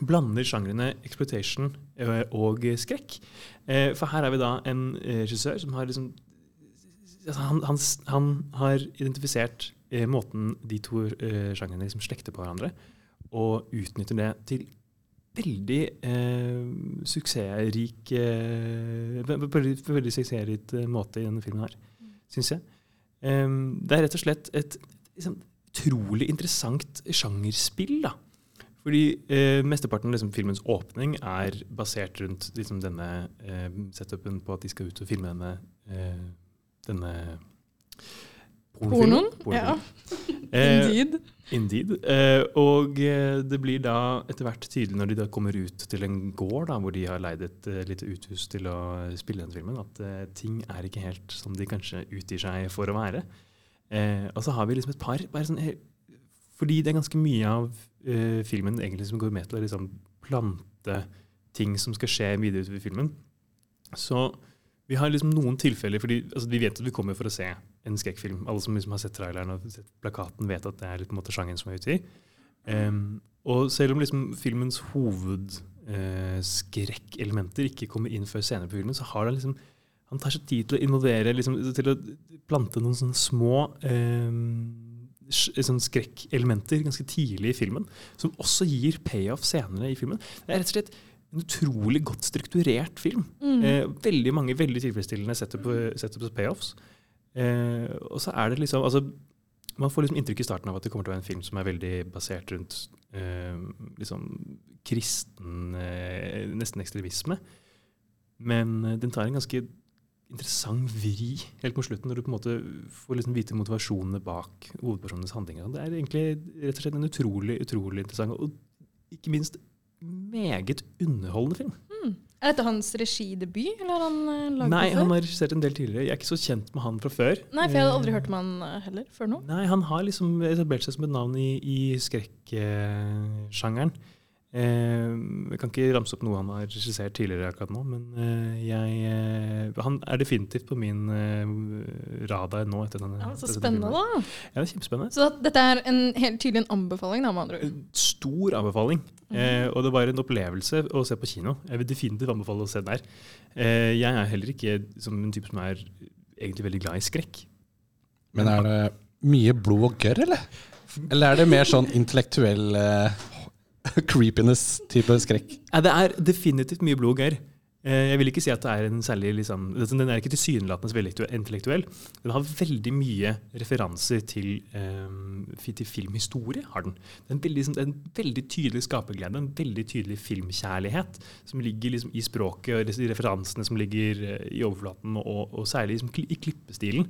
S17: blander sjangrene exploitation eh, og skrekk. Eh, for her er vi da en eh, regissør som har liksom altså han, han, han har identifisert måten de to sjangrene liksom slekter på hverandre, og utnytter det til veldig eh, suksessrik eh, på på veldig, på veldig suksessrik måte i denne filmen her, syns jeg. Em, det er rett og slett et liksom, utrolig interessant sjangerspill. da. Fordi eh, mesteparten av liksom, filmens åpning er basert rundt liksom, denne eh, setupen på at de skal ut og filme denne, eh, denne pornofilmen.
S1: Pornoen? Ja.
S17: Eh,
S1: Indeed.
S17: Indeed. Eh, og eh, det blir da etter hvert tydelig når de da kommer ut til en gård da, hvor de har leid et lite uthus til å spille den filmen, at ting er ikke helt som de kanskje utgir seg for å være. Eh, og så har vi liksom et par sånn, Fordi det er ganske mye av eh, filmen egentlig som går med til å liksom plante ting som skal skje videre utover filmen. Så vi har liksom noen tilfeller, fordi altså, vi vet at vi kommer for å se en skrekkfilm. Alle som liksom har sett traileren og sett plakaten, vet at det er litt på en måte sjangeren som er ute i. Um, og selv om liksom filmens hovedskrekkelementer ikke kommer inn før senere på filmen, så har den liksom han tar seg tid til å involvere, liksom, til å plante noen sånne små eh, sånn skrekkelementer ganske tidlig i filmen, som også gir payoff senere i filmen. Det er rett og slett en utrolig godt strukturert film.
S1: Mm.
S17: Eh, veldig mange veldig tilfredsstillende setup setups og payoffs. Eh, og så er det liksom altså, Man får liksom inntrykk i starten av at det kommer til å være en film som er veldig basert rundt eh, liksom kristen eh, Nesten ekstremisme. Men eh, den tar en ganske interessant vri helt på slutten, når du på en måte får liksom vite motivasjonene bak hovedpersonenes handlinger. Det er egentlig rett og slett en utrolig, utrolig interessant og ikke minst meget underholdende film.
S1: Mm. Er dette hans regidebut, eller har han uh, laget
S17: Nei, han har regissert en del tidligere. Jeg er ikke så kjent med han fra før.
S1: Nei, for jeg hadde aldri
S17: Eh,
S1: hørt om han eh, heller før nå.
S17: Nei, han har liksom etablert seg som et navn i, i skrekksjangeren. Eh, jeg kan ikke ramse opp noe han har regissert tidligere akkurat nå, men eh, jeg, eh, han er definitivt på min eh, radar nå. etter denne
S1: Ja, så spennende,
S17: filmen.
S1: da.
S17: Ja, det er kjempespennende.
S1: Så dette er en helt tydelig en anbefaling, da, med andre ord.
S17: Stor anbefaling. Eh, og det var en opplevelse å se på kino. Jeg vil definitivt anbefale å se den der. Eh, jeg er heller ikke som en type som er egentlig veldig glad i skrekk.
S3: Men er det mye blod og gørr, eller? Eller er det mer sånn intellektuell eh, creepiness-type skrekk?
S17: Ja, det er definitivt mye blod gørr. Eh, Jeg vil ikke si at det er en særlig liksom, Den er ikke tilsynelatende så veldig intellektuell. Den har veldig mye referanser til, um, til filmhistorie. har den. Det er veldig, liksom, en veldig tydelig skaperglede, en veldig tydelig filmkjærlighet som ligger liksom i språket og de referansene som ligger eh, i overflaten, og, og særlig liksom i klippestilen.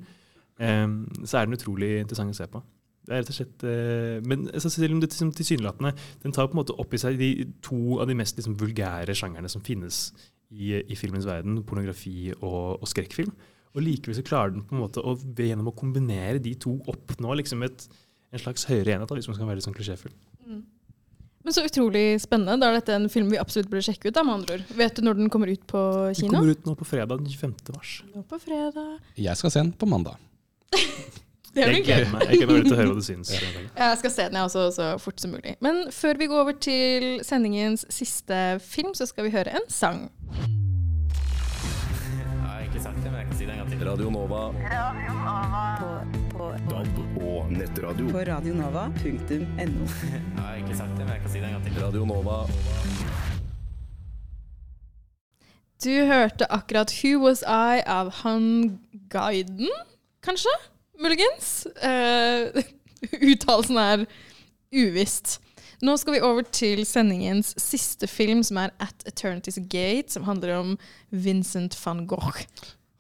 S17: Um, så er den utrolig interessant å se på. Det er rett og slett, eh, men altså, selv om det liksom, tilsynelatende Den tar på en måte opp i seg de to av de mest liksom, vulgære sjangerne som finnes i, i filmens verden, pornografi og, og skrekkfilm. Og likevel så klarer den på en måte å, gjennom å kombinere de to oppnå liksom et, en slags høyere enhet, da, hvis man skal være litt sånn klisjéfull.
S1: Men så utrolig spennende. Da er dette en film vi absolutt burde sjekke ut. da, med andre ord. Vet du når den kommer ut på
S17: Den kommer ut nå på fredag den 25. mars.
S1: Nå på fredag.
S3: Jeg skal se den på mandag.
S1: Det
S17: blir
S1: gøy.
S17: jeg gleder meg til å høre hva du syns.
S1: Jeg skal se den jeg også så fort som mulig. Men før vi går over til sendingens siste film, så skal vi høre en sang.
S22: Jeg har egentlig sagt det, men jeg kan si det en gang til. Radio Nova.
S20: På,
S22: DAB og nettradio.
S20: på radionova.no.
S22: Radio Nova.
S1: Du hørte akkurat 'Who Was I' av Han Guiden, kanskje? Muligens? Uh, uttalelsen er uvisst. Nå skal vi over til sendingens siste film, som er 'At Eternity's Gate', som handler om Vincent van Gogh.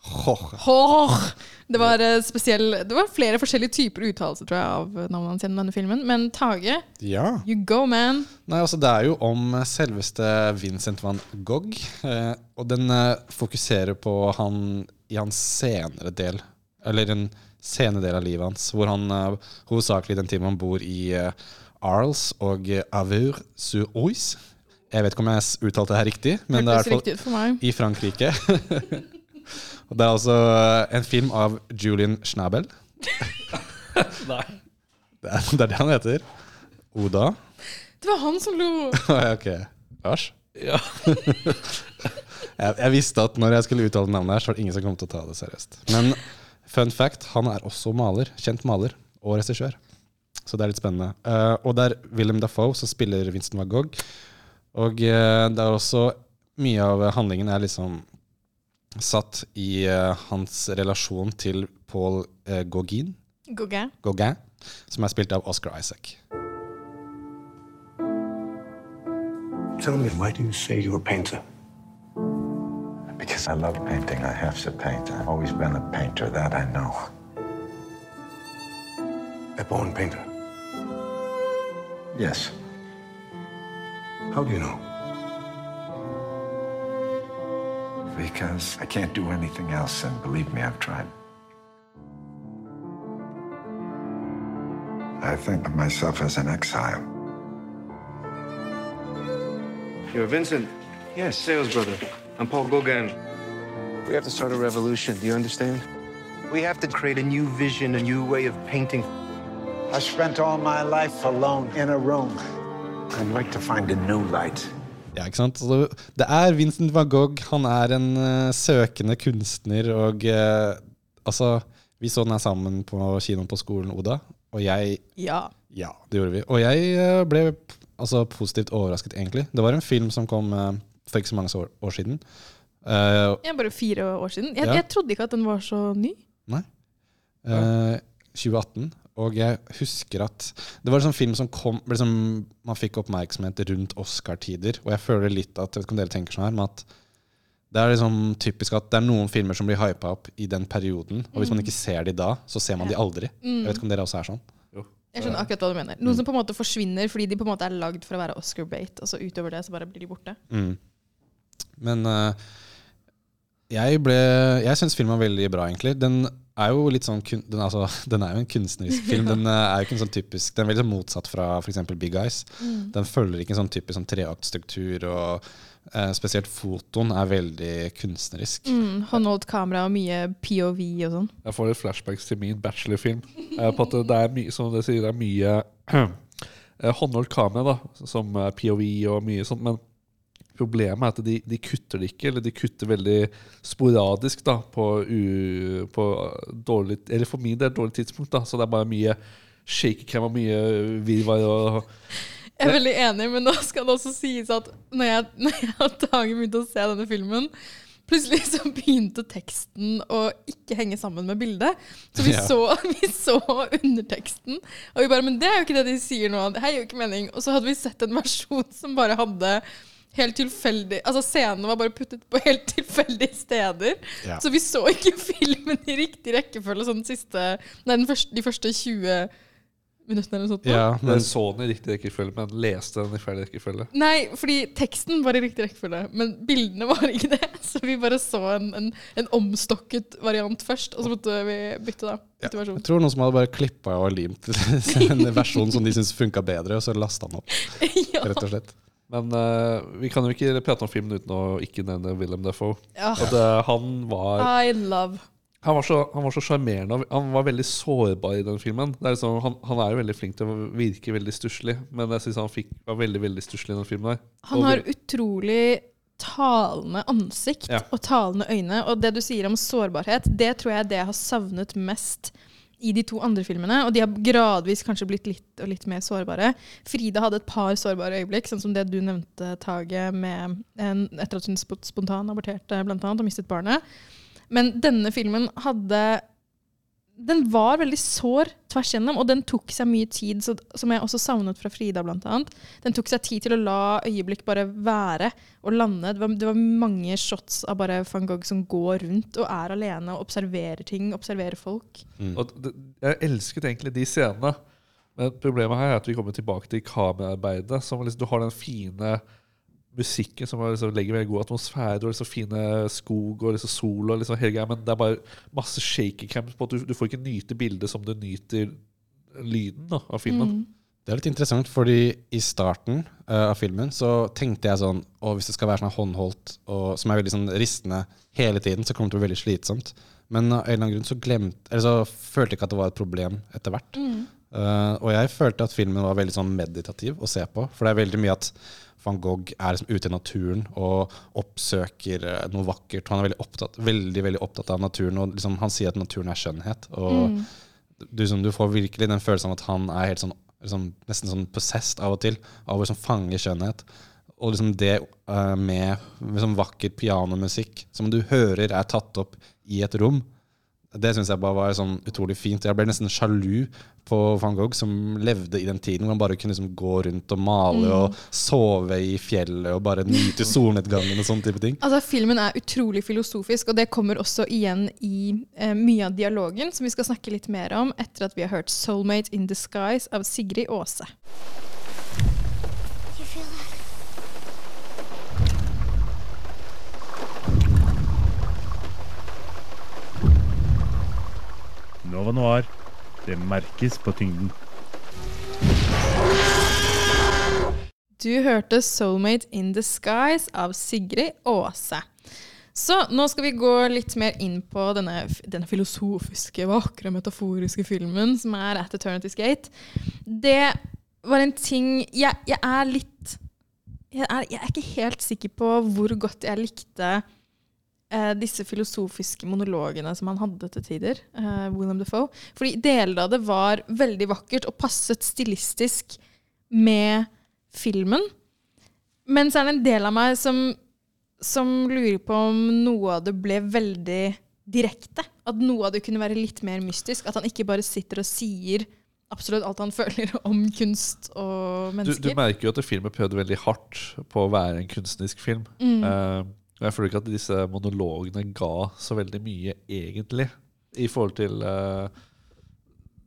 S1: Hår. Det var, eh, spesiell, det var flere forskjellige typer uttalelser tror jeg, av navnet hans gjennom denne filmen. Men Tage,
S3: Ja.
S1: you go, man.
S3: Nei, altså Det er jo om selveste Vincent van Gogh. Eh, og den eh, fokuserer på han i hans senere del, eller en sene del av livet hans, hvor han uh, hovedsakelig den tiden han bor i uh, Arles og eh, Avur sur Oise. Jeg vet ikke om jeg uttalte det her riktig, men det er i hvert
S1: riktig ut for
S3: fall i Frankrike. og det er altså en film av Julian Schnabel.
S17: Nei.
S3: Det er, det er det han heter. Oda.
S1: Det var han som lo.
S3: ok. Lars? Ja. jeg, jeg visste at når jeg skulle uttale navnet her, så var det ingen som kom til å ta det seriøst. Men fun fact, han er også maler. Kjent maler og regissør. Så det er litt spennende. Uh, og det er Willem Dafoe som spiller Vincent van Gogh. Og uh, det er også mye av handlingen er liksom satt i uh, hans relasjon til Paul uh, Gauguin,
S1: Gauguin.
S3: Gauguin, som er spilt av Oscar Isaac.
S11: Tell me, why do you say you're a painter?
S21: Because I love painting, I have to paint. I've always been a painter, that I know.
S11: A born painter.
S21: Yes.
S11: How do you know?
S21: Because I can't do anything else, and believe me, I've tried. I think of myself as an exile.
S8: You're Vincent? Yes, sales brother. I'm Paul Gauguin. We have to start a revolution. Do you understand? We have to create a new vision, a new way of painting.
S21: I spent all my life alone in a room. I'd like to find a new light.
S3: Ja, ikke sant? Så det er Vincent van Gogh. Han er en uh, søkende kunstner, og uh, altså Vi så den her sammen på kinoen på skolen, Oda, og jeg
S1: Ja.
S3: Ja, det gjorde vi. Og jeg uh, ble altså, positivt overrasket, egentlig. Det var en film som kom for ikke så mange år, år siden. Eh,
S1: Ja, bare fire år siden. Jeg,
S3: Ja.
S1: jeg trodde ikke at den var så ny.
S3: Nei. Uh, 2018. Og jeg husker at det var en sånn film som kom liksom, Man fikk oppmerksomhet rundt Oscar-tider. Og jeg føler litt at Jeg vet ikke om dere tenker sånn her, men at det er liksom typisk at det er noen filmer som blir hypa opp i den perioden. Og hvis man
S1: Mm.
S3: ikke ser de da, så ser man de aldri.
S1: Mm.
S3: Jeg vet ikke om dere også er sånn?
S1: Jeg skjønner akkurat hva du mener. Noen som på en måte forsvinner fordi de på en måte er lagd for å være Oscar-bait, og så utover det så bare blir de borte.
S3: Mm. Men eh, Jeg, ble, jeg syns filmen var veldig bra, egentlig. Den er jo litt sånn kun, den, altså, den er jo en kunstnerisk film. Den eh, er jo ikke en sånn typisk Den er veldig sånn motsatt fra f.eks. Big Eyes.
S1: Mm.
S3: Den følger ikke en sånn typisk sånn treaktstruktur, og eh, spesielt fotoen er veldig kunstnerisk.
S1: Mm, håndholdt kamera og mye POV og sånn.
S2: Jeg får litt flashbacks til min bachelorfilm. Eh, på at det er mye, som dere sier, det er mye eh, håndholdt kamera, da, som POV og mye sånt. Men problemet er at de, de kutter det ikke, eller de kutter veldig sporadisk da, på, u, på dårlig Eller for min del dårlig tidspunkt. da, Så det er bare mye shakekrem og mye virvar. og
S1: Jeg er veldig enig, men nå skal det også sies at når jeg, når jeg og Tage begynte å se denne filmen, plutselig så begynte teksten å ikke henge sammen med bildet. Så vi,
S3: Ja.
S1: så, vi så underteksten, og vi bare Men det er jo ikke det de sier nå. Det her gir jo ikke mening. Og så hadde vi sett en versjon som bare hadde Helt tilfeldig Altså Scenene var bare puttet på helt tilfeldige steder.
S3: Ja.
S1: Så vi så ikke filmen i riktig rekkefølge sånn siste Nei, den første, de første 20 minuttene eller noe sånt.
S3: Ja,
S2: Men så den i riktig rekkefølge, men leste den i feil rekkefølge.
S1: Nei, fordi teksten var i riktig rekkefølge, men bildene var ikke det. Så vi bare så en, en, en omstokket variant først, og så måtte vi bytte, da. Bytte versjon.
S3: jeg tror noen som hadde bare klippa og limt en versjon som de syntes funka bedre, og så lasta den opp. Rett og slett.
S2: Men uh, vi kan jo ikke prate om filmen uten å ikke nevne Willem Defoe.
S1: Ja.
S2: At, uh, han var
S1: I love.
S2: Han var så sjarmerende. Han var veldig sårbar i den filmen. Det er liksom, han, han er jo veldig flink til å virke veldig stusslig, men jeg synes han fikk, var veldig veldig stusslig i den filmen. Der.
S1: Han
S2: Og
S1: har utrolig talende ansikt
S2: Ja.
S1: og talende øyne. Og det du sier om sårbarhet, det tror jeg er det jeg har savnet mest i de to andre filmene. Og de har gradvis kanskje blitt litt og litt mer sårbare. Frida hadde et par sårbare øyeblikk, sånn som det du nevnte, Tage, med en, etter at hun sp- spontan aborterte blant annet, og mistet barnet. Men denne filmen hadde den var veldig sår tvers gjennom, og den tok seg mye tid, så, som jeg også savnet fra Frida annet. Den tok seg tid til å la øyeblikk bare være og lande. Det var, det var mange shots av bare van Gogh som går rundt og er alene og observerer ting, observerer folk.
S2: Og det, jeg elsket egentlig de scenene. Men problemet her er at vi kommer tilbake til kameraarbeidet. Som liksom, du har den fine musikken som liksom legger veldig god atmosfære, og liksom fine skog og liksom sol og liksom hele greia, men det er bare masse shaky camps på at du, du får ikke nyte bildet som du nyter lyden da, av filmen.
S3: Det er litt interessant, fordi i starten uh, av filmen så tenkte jeg sånn Å, hvis det skal være sånn håndholdt, og som er veldig sånn ristende hele tiden, så kommer det til å bli veldig slitsomt. Men av en eller annen grunn så, glemte, eller så følte jeg ikke at det var et problem etter hvert.
S1: Mm.
S3: Uh, og jeg følte at filmen var veldig sånn meditativ å se på. For det er veldig mye at van Gogh er liksom ute i naturen og oppsøker eh, noe vakkert. Han er veldig opptatt, veldig, veldig opptatt av naturen, og liksom, han sier at naturen er skjønnhet. Og
S1: Mm.
S3: du, som, du får virkelig den følelsen av at han er helt sånn, liksom, nesten sånn possessed av og til, av å liksom fange skjønnhet. Og liksom det uh, med liksom vakker pianomusikk som du hører er tatt opp i et rom, det syns jeg bare var sånn utrolig fint. Jeg ble nesten sjalu på van Gogh, som levde i den tiden hvor han bare kunne liksom gå rundt og male
S1: Mm.
S3: og sove i fjellet og bare nyte solnedgangen og sånne type ting.
S1: Altså, filmen er utrolig filosofisk, og det kommer også igjen i eh, mye av dialogen, som vi skal snakke litt mer om etter at vi har hørt 'Soulmate in Disguise' av Sigrid Aase.
S23: Nova Noir. Det merkes på tyngden.
S1: Du hørte 'Soulmate in the Skies' av Sigrid Aase. Så nå skal vi gå litt mer inn på denne, denne filosofiske, vakre, metaforiske filmen som er 'At Eternity's Gate'. Det var en ting Jeg, jeg er litt jeg er, jeg er ikke helt sikker på hvor godt jeg likte eh, disse filosofiske monologene som han hadde til tider, eh, William Defoe. Fordi deler av det var veldig vakkert og passet stilistisk med filmen. Men så er det en del av meg som, som lurer på om noe av det ble veldig direkte. At noe av det kunne være litt mer mystisk. At han ikke bare sitter og sier absolutt alt han føler om kunst og mennesker.
S2: du merker jo at filmen prøvde veldig hardt på å være en kunstnerisk film.
S1: Mm.
S2: Eh, jeg føler ikke at disse monologene ga så veldig mye, egentlig, i forhold til uh,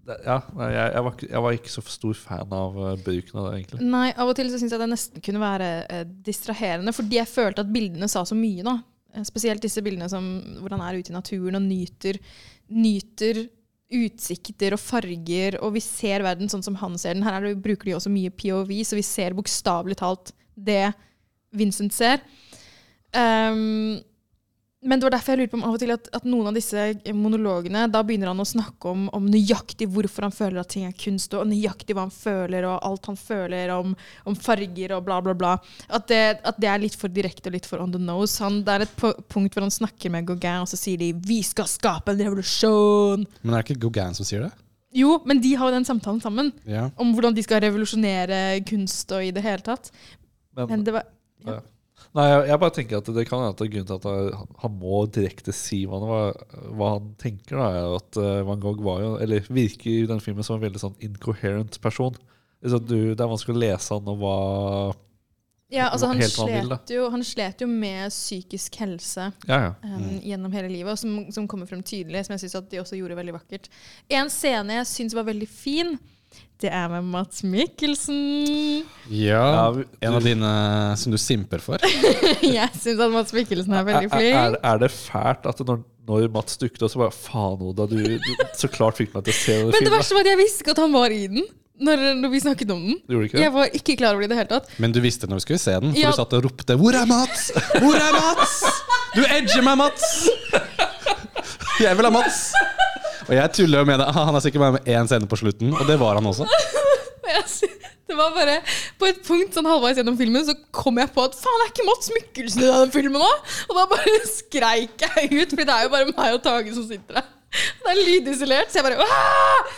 S2: Ja, jeg, jeg, var, jeg var ikke så stor fan av eh, bruken av det, egentlig.
S1: Nei, av og til så syns jeg det nesten kunne være eh, distraherende, fordi jeg følte at bildene sa så mye, da. eh, Spesielt disse bildene som, hvor han er ute i naturen og nyter, nyter utsikter og farger, og vi ser verden sånn som han ser den. Her er det, bruker de også mye POV, så vi ser bokstavelig talt det Vincent ser. Um, men det var derfor jeg lurte på om av og til at, at noen av disse monologene Da begynner han å snakke om, om nøyaktig hvorfor han føler at ting er kunst, og nøyaktig hva han føler, og alt han føler om, om farger og bla, bla, bla. At det, at det, er litt for direkte og litt for on the nose. Han, det er et punkt hvor han snakker med Gauguin, og så sier de 'Vi skal skape en revolusjon'.
S3: Men er det ikke Gauguin som sier det?
S1: Jo, men de har jo den samtalen sammen.
S3: Ja.
S1: Om hvordan de skal revolusjonere kunst og i det hele tatt.
S2: Men,
S1: Men det var
S2: ja. Nei, jeg, jeg bare tenker at det kan hende at grunnen til at han, han må direkte si hva han, hva, han tenker. da, er at uh, Van Gogh var jo, eller virker i den filmen som en veldig sånn incoherent person. Så du, det er vanskelig å lese han og hva
S1: Ja, altså han
S2: helt han vil,
S1: slet, jo, han slet jo med psykisk helse
S2: Ja, ja.
S1: um, gjennom hele livet, og som, som kommer frem tydelig, som jeg syns de også gjorde veldig vakkert. En scene jeg syns var veldig fin, det er med Mats Mikkelsen.
S3: Ja, en av dine som du simper for.
S1: jeg syns at Mats Mikkelsen er veldig flink.
S2: er, er det fælt at når, når Mats dukket opp, så bare Faen, Oda, du, du så klart fikk meg til å se denne
S1: Men det verste var at jeg visste ikke at han var i den. Når, når vi snakket om den.
S3: Ikke?
S1: Jeg var ikke klar over det i det hele tatt.
S3: Men du visste når vi skulle se den, for
S1: Ja.
S3: du satt og ropte 'Hvor er Mats? Hvor er Mats? Du edger meg, Mats!' Jeg vil ha Mats! Og jeg tuller jo med det. Han er sikkert bare med én scene på slutten, og det var han også.
S1: Det var bare På et punkt sånn halvveis gjennom filmen så kom jeg på at faen, er ikke Mats Mikkelsen i denne filmen nå? Og da bare skreik jeg ut, for det er jo bare meg og Tage som sitter der. Det er lydisolert, så jeg bare «Aah!»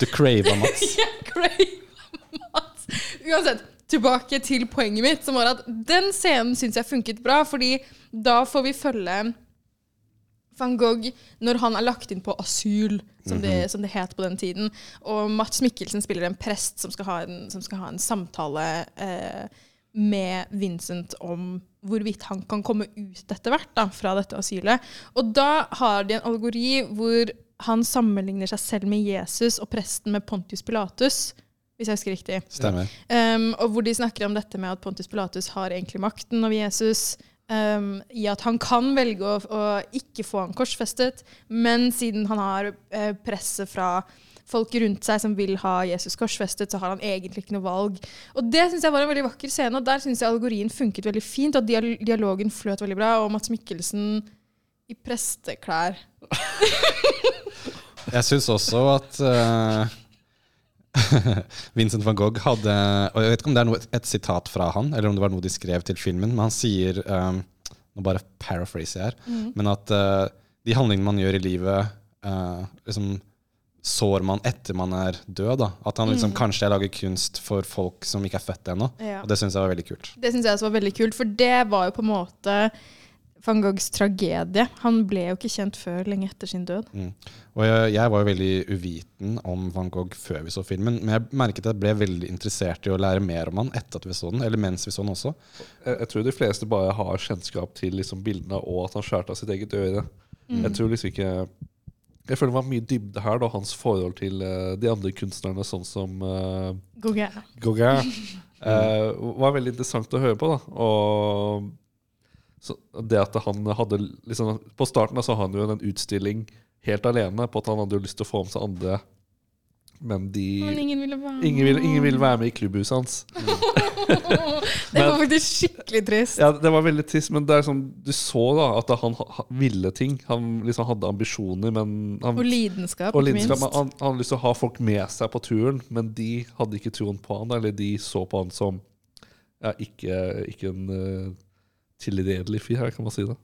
S3: Du crava Mats.
S1: Jeg craver Mats. Uansett, tilbake til poenget mitt, som var at den scenen syns jeg funket bra, fordi da får vi følge van Gogh når han er lagt inn på asyl, som, det,
S3: Mhm.
S1: som det het på den tiden. Og Mats Mikkelsen spiller en prest som skal ha en, som skal ha en samtale eh, med Vincent om hvorvidt han kan komme ut etter hvert da, fra dette asylet. Og da har de en allegori hvor han sammenligner seg selv med Jesus og presten med Pontius Pilatus. Hvis jeg husker riktig.
S3: Stemmer.
S1: Um, og hvor de snakker om dette med at Pontius Pilatus har egentlig makten over Jesus. Um, I at han kan velge å, å ikke få han korsfestet, men siden han har eh, presset fra folk rundt seg som vil ha Jesus korsfestet, så har han egentlig ikke noe valg. Og det syns jeg var en veldig vakker scene, og der syns jeg allegorien funket veldig fint. Og dial dialogen fløt veldig bra, og Mats Mikkelsen i presteklær.
S3: Jeg syns også at eh, Vincent van Gogh hadde Og jeg vet ikke om det er noe, et sitat fra han, eller om det var noe de skrev til filmen, men han sier um, Nå bare paraphraser jeg her,
S1: mm.
S3: men at uh, de handlingene man gjør i livet, uh, liksom sår man etter man er død. da At han liksom
S1: Mm.
S3: kanskje lager kunst for folk som ikke er født ennå.
S1: Ja.
S3: Og det syns jeg var veldig kult.
S1: Det syns jeg også var veldig kult, for det var jo på en måte van Goghs tragedie. Han ble jo ikke kjent før lenge etter sin død.
S3: Mm. Og jeg, jeg var jo veldig uviten om van Gogh før vi så filmen, men jeg merket at jeg ble veldig interessert i å lære mer om han etter at vi så den, eller mens vi så den også.
S2: Jeg, jeg tror de fleste bare har kjennskap til liksom bildene og at han skjærte av sitt eget øre.
S1: Mm.
S2: Jeg tror liksom ikke Jeg føler det var mye dybde her, da, hans forhold til uh, de andre kunstnerne, sånn som uh,
S1: Gauguin.
S2: Gauguin. Uh, var veldig interessant å høre på. da Og så det at han hadde liksom, På starten så hadde han jo en utstilling helt alene på at han hadde lyst til å få med seg andre, men de
S1: Men ingen ville
S2: ingen ville, ingen ville være med i klubbhuset hans.
S1: Det var faktisk skikkelig trist.
S2: Ja, det var veldig trist, men det er sånn, du så da at han ha- ha- ville ting. Han liksom hadde ambisjoner, men han,
S1: Og lidenskap,
S2: og lidenskap,
S1: minst.
S2: han, han hadde lyst til å ha folk med seg på turen, men de hadde ikke troen på han, eller de så på han som ja, ikke, ikke en uh, tilredelig fyr her, kan man si det.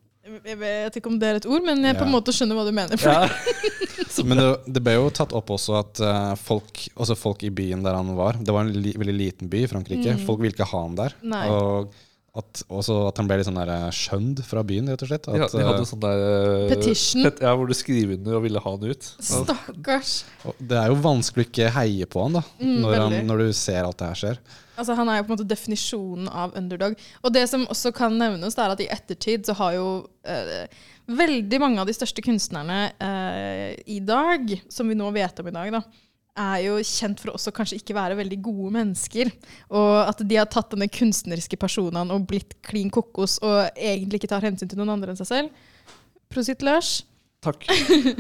S1: Jeg vet ikke om det er et ord, men jeg på en måte skjønner hva du mener.
S2: Ja.
S3: Men det, det ble jo tatt opp også at eh, folk, også folk i byen der han var Det var en li, veldig liten by i Frankrike.
S1: Mm.
S3: Folk ville ikke ha han der.
S1: Nei.
S3: Og at, også at han ble litt sånn der eh, skjønd fra byen, rett og slett. At,
S2: Ja, de hadde
S3: eh,
S2: sånn der
S1: Petition.
S2: pet- Ja, hvor du skriver under og ville ha han ut.
S1: Stakkars.
S3: og det er jo vanskelig å ikke heie på han da
S1: Mm,
S3: når, han, når du ser alt det her skjer.
S1: Altså, han er jo på en måte definisjonen av underdog. Og det som også kan nevnes, er at i ettertid så har jo eh, veldig mange av de største kunstnerne eh, i dag, som vi nå vet om i dag, da, er jo kjent for også kanskje ikke være veldig gode mennesker. Og at de har tatt denne kunstneriske personen og blitt klin kokos og egentlig ikke tar hensyn til noen andre enn seg selv. Prosit, Lars.
S24: Takk.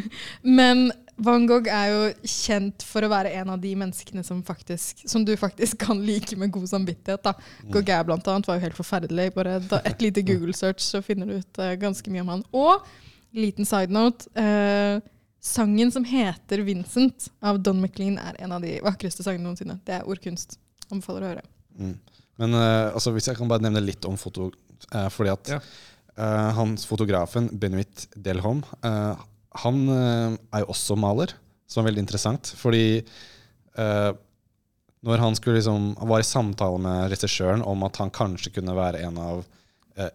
S1: Men Van Gogh er jo kjent for å være en av de menneskene som, faktisk, som du faktisk kan like med god samvittighet. Da.
S3: Mm.
S1: Gauguin blant annet var jo helt forferdelig. Bare et lite Google-search, så finner du ut uh, ganske mye om han. Og liten side note. Uh, sangen som heter 'Vincent' av Don McLean, er en av de vakreste sangene noensinne. Det er ordkunst. Anbefaler å høre.
S3: Mm. Men uh, altså, hvis jeg kan bare nevne litt om foto Fordi at
S24: Ja.
S3: uh, hans fotografen Benuit Delholm uh, Han uh, er jo også maler, som er veldig interessant. Fordi uh, når han skulle liksom Han var i samtale med regissøren om at han kanskje kunne være en av uh,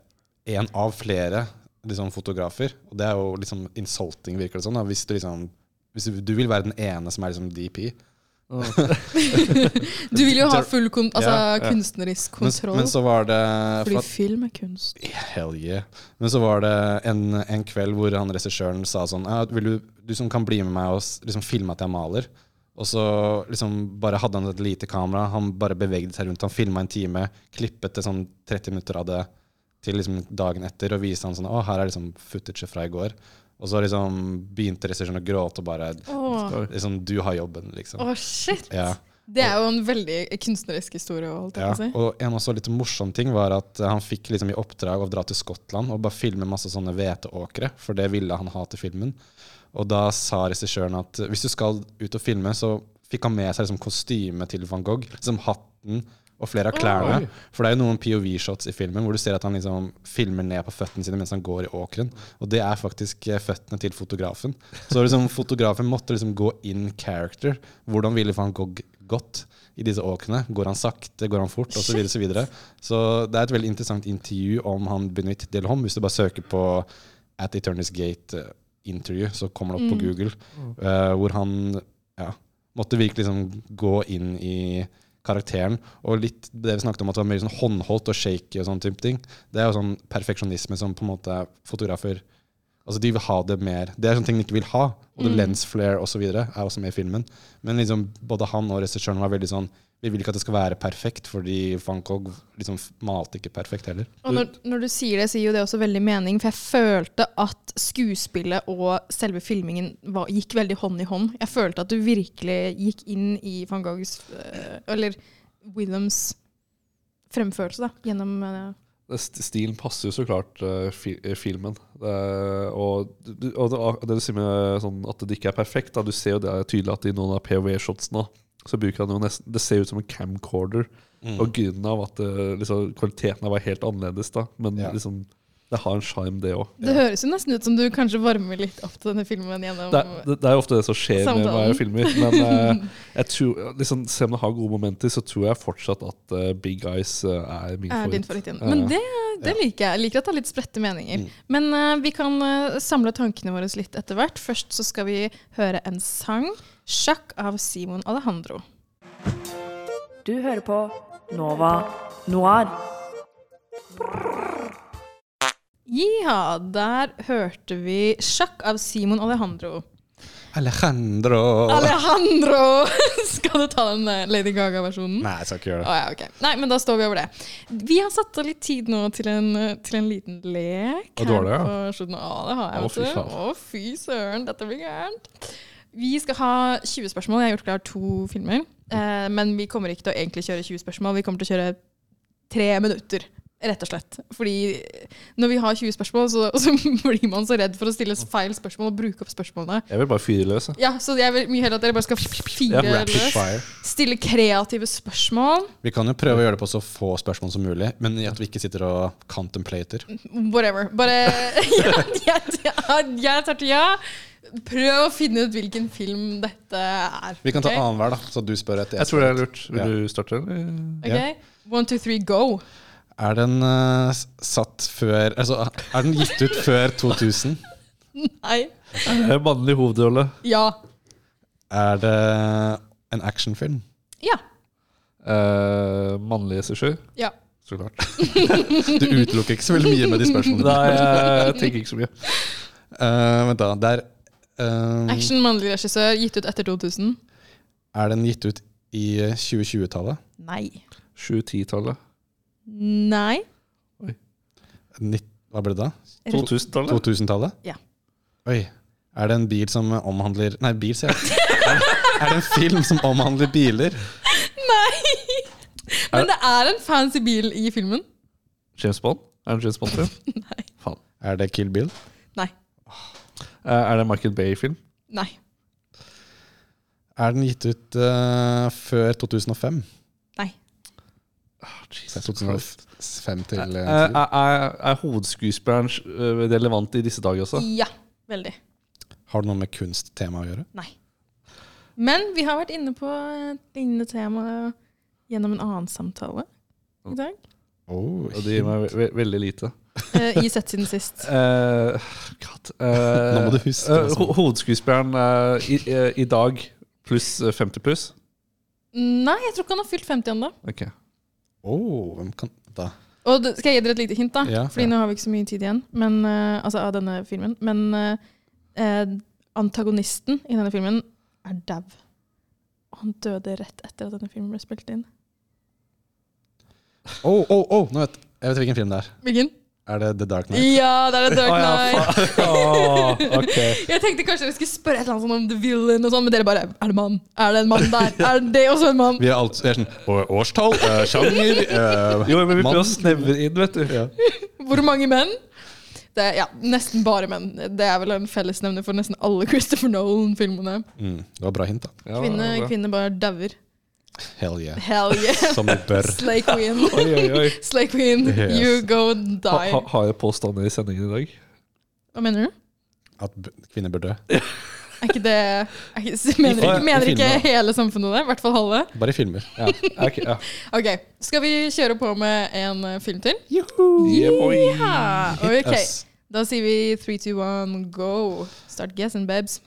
S3: En av flere liksom, fotografer. Og det er jo liksom insulting, virker det sånn. Hvis, liksom, hvis du vil være den ene som er liksom DP.
S1: Du vil jo ha full kon altså,
S3: Ja, ja.
S1: kunstnerisk kontroll.
S3: men så var det
S1: fordi
S3: for at-
S1: film er kunst.
S3: Hell yeah. Men så var det en, en kveld hvor han regissøren sa sånn vil du, du som kan bli med meg og liksom filme at jeg maler. Og så liksom bare hadde han et lite kamera. Han bare bevegde seg rundt. Han filma en time, klippet det sånn 30 minutter av det til liksom dagen etter og viste han sånn Å, her er liksom footage fra i går. Og så liksom begynte regissøren å gråte og bare
S1: oh.
S3: liksom, Du har jobben, liksom.
S1: Å, shit!
S3: Ja.
S1: Det er jo en veldig kunstnerisk historie. Holdt jeg
S3: Ja,
S1: si.
S3: og en også litt morsom ting var at eh, han fikk liksom i oppdrag å dra til Skottland og bare filme masse sånne hveteåkre, for det ville han ha til filmen. Og da sa regissøren at eh, hvis du skal ut og filme, så fikk han med seg liksom kostyme til van Gogh, liksom hatten og flere av klærne.
S24: Oi.
S3: For det er jo noen POV-shots i filmen hvor du ser at han liksom filmer ned på føttene sine mens han går i åkeren. Og det er faktisk eh, føttene til fotografen. Så liksom fotografen måtte liksom gå in character. Hvordan ville van Gogh gått i disse åkrene? Går han sakte, går han fort, Og Så, videre, så, videre. så det er et veldig interessant intervju om han Benuit Delhomme. Hvis du bare søker på At Eternity's Gate eh, interview, så kommer det opp på
S1: Mm.
S3: Google. uh, hvor han ja, måtte virkelig liksom gå inn i karakteren. Og litt det vi snakket om at det var mer sånn håndholdt og shaky og sånne type ting. Det er jo sånn perfeksjonisme som på en måte fotografer Altså De vil ha det mer. Det er sånne ting de ikke vil ha. Og
S1: Mm.
S3: lens flare osv. er også med i filmen. Men liksom både han og regissøren var veldig sånn Vi vil ikke at det skal være perfekt, fordi van Gogh liksom malte ikke perfekt heller.
S1: Og når, når du sier det, så gir jo det også veldig mening. For jeg følte at skuespillet og selve filmingen var, gikk veldig hånd i hånd. Jeg følte at du virkelig gikk inn i van Goghs eh, Eller Williams fremførelse, da, gjennom eh,
S24: Stilen passer jo så klart uh, fi, eh, filmen. Det, og, du- og det, og det du sier med sånn at det ikke er perfekt da, Du ser jo det er tydelig at i noen av POV-shotsene så bruker han jo nesten Det ser ut som en camcorder.
S3: Mm.
S24: Og grunnen av at det, liksom, kvaliteten var helt annerledes, da. Men
S3: Ja.
S24: liksom, det har en sjarm, det òg.
S1: Det høres jo nesten ut som du kanskje varmer litt opp til denne filmen gjennom
S24: Det, det, det er jo ofte det som skjer med
S1: Samtalen.
S24: hva jeg filmer. Men eh, jeg tror, liksom, selv om det har gode momenter, så tror jeg fortsatt at uh, Big Eyes eh, er min
S1: er din
S24: favoritt.
S1: favoritt Men det, det liker jeg. Jeg liker at det er litt spredte meninger. Men uh, vi kan uh, samle tankene våre litt etter hvert. Først så skal vi høre en sang. 'Sjakk' av Simon Alejandro.
S25: Du hører på Nova Noir.
S1: Ja, der hørte vi 'Sjakk' av Simon Alejandro.
S3: Alejandro!
S1: Alejandro! Skal du ta den eh, Lady Gaga-versjonen?
S3: Nei, jeg skal ikke gjøre det.
S1: Oh, ja, ok. Nei, men da står vi over det. Vi har satt av litt tid nå til en, eh, til en liten lek.
S24: Og du har det, ja?
S1: Ja, det har jeg.
S24: Å,
S1: vet du. Å, fy søren, dette blir gærent. Vi skal ha 20 spørsmål. Jeg har gjort klar to filmer. Eh, men vi kommer ikke til å egentlig kjøre 20 spørsmål. Vi kommer til å kjøre tre minutter, rett og slett. Fordi når vi har 20 spørsmål, så, så blir man så redd for å stille feil spørsmål og bruke opp spørsmålene.
S24: Jeg vil bare fyre løs. jeg.
S1: Ja, så jeg vil mye heller at dere bare skal fire
S3: Ja, rapid
S1: løs.
S3: fire.
S1: Stille kreative spørsmål.
S3: Vi kan jo prøve å gjøre det på så få spørsmål som mulig, men i at vi ikke sitter og contemplater.
S1: Whatever. Bare ja, jeg, jeg, jeg tar til ja. Prøv å finne ut hvilken film dette er.
S3: Vi kan ta
S1: okay?
S3: annenhver, da, så du spør etter
S24: Jeg tror det er lurt. Vil
S3: Ja.
S24: du starte? eller?
S1: Ok, One, two, three, go.
S3: Er den uh, satt før Altså, er den gitt ut før 2000?
S1: Nei.
S24: Er det Mannlig hovedrolle.
S1: Ja.
S3: Er det en actionfilm?
S1: Ja.
S24: Uh, mannlig regissør.
S1: Ja.
S24: Så klart.
S3: Du utelukker ikke så veldig mye med de spørsmålene.
S24: Nei, jeg tenker ikke så mye.
S3: Uh, vent, da. Det er eh,
S1: Action, mannlig regissør, gitt ut etter 2000.
S3: Er den gitt ut i eh, 2020-tallet?
S1: Nei.
S2: 2010-tallet?
S1: Nei.
S3: Nitt- Hva ble det da?
S2: 2000-tallet?
S3: 2000-tallet?
S1: Ja.
S3: Oi. Er det en bil som omhandler Nei, bil, sier jeg. Er, er det en film som omhandler biler?
S1: Nei! Men det er en fancy bil i filmen.
S2: James Bond? Er det en James Bond-film?
S1: Nei.
S2: Faen.
S3: Er det Kill Bill?
S2: Eh, Er det en Michael Bay-film?
S1: Nei.
S3: Er den gitt ut uh, før 2005?
S1: Nei.
S3: Fra 2005 til
S2: Er,
S3: eh,
S2: er, er, er hovedskuespilleren relevant i disse dager også?
S1: Ja, veldig.
S3: Har det noe med kunsttema å gjøre?
S1: Nei. Men vi har vært inne på et lignende tema gjennom en annen samtale i dag.
S3: Oh,
S2: Og det gir meg ve ve veldig lite.
S1: Eh, I sett siden sist.
S2: Uh, God. uh,
S3: Nå må du huske uh,
S2: ho Hovedskuespilleren eh, i, eh, i dag pluss eh, 50 pluss?
S1: Nei, jeg tror ikke han har fylt 50 ennå.
S2: Ok.
S3: Oh, hvem kan da?
S1: Og det- skal jeg gi dere et lite hint, da?
S3: Ja,
S1: Fordi
S3: ja.
S1: nå har vi ikke så mye tid igjen men, altså av denne filmen. Men antagonisten i denne filmen er dau. Og han døde rett etter at denne filmen ble spilt inn.
S3: Oh, oh, oh, nå vet, jeg vet hvilken film det er.
S1: Hvilken?
S3: Er det The Dark Knight?
S1: Ja, det er The Dark
S3: Å, ja,
S1: Knight.
S3: okay.
S1: Jeg tenkte kanskje dere skulle spørre et eller annet sånn om The Villain, og sånn, men dere bare Er det mann? Er det en mann der? Er det også en mann?
S3: Vi er, alt, vi er sånn Årstall, eh, sjanger Uh,
S2: Jo, men vi prøver å snevre inn, vet du.
S1: Hvor mange menn? Det er, ja, nesten bare menn. Det er vel en fellesnevner for nesten alle Christopher Nolan-filmene.
S3: Mm, det var bra hint, da.
S1: Kvinne, kvinne bare dauer.
S3: Hell yeah.
S1: Hell yeah.
S3: Som de bør.
S1: Slay queen.
S2: Oi, oi, oi.
S1: Slay queen,
S3: Yes.
S1: you go
S2: Ha,
S1: die.
S2: ha, har jeg påstander i sendingen i dag?
S1: Hva mener du?
S3: At b- kvinner bør dø.
S1: Er ikke det er ikke, Mener, ikke, mener ikke hele samfunnet det? I hvert fall halve?
S3: Bare i filmer.
S2: Ja. ok, ja.
S1: Ok, Skal vi kjøre på med en eh, film til?
S2: Yeah, boy.
S1: Ja,
S3: Hit
S1: ok. Da sier vi 3, 2, 1, go. Start guessing, babes.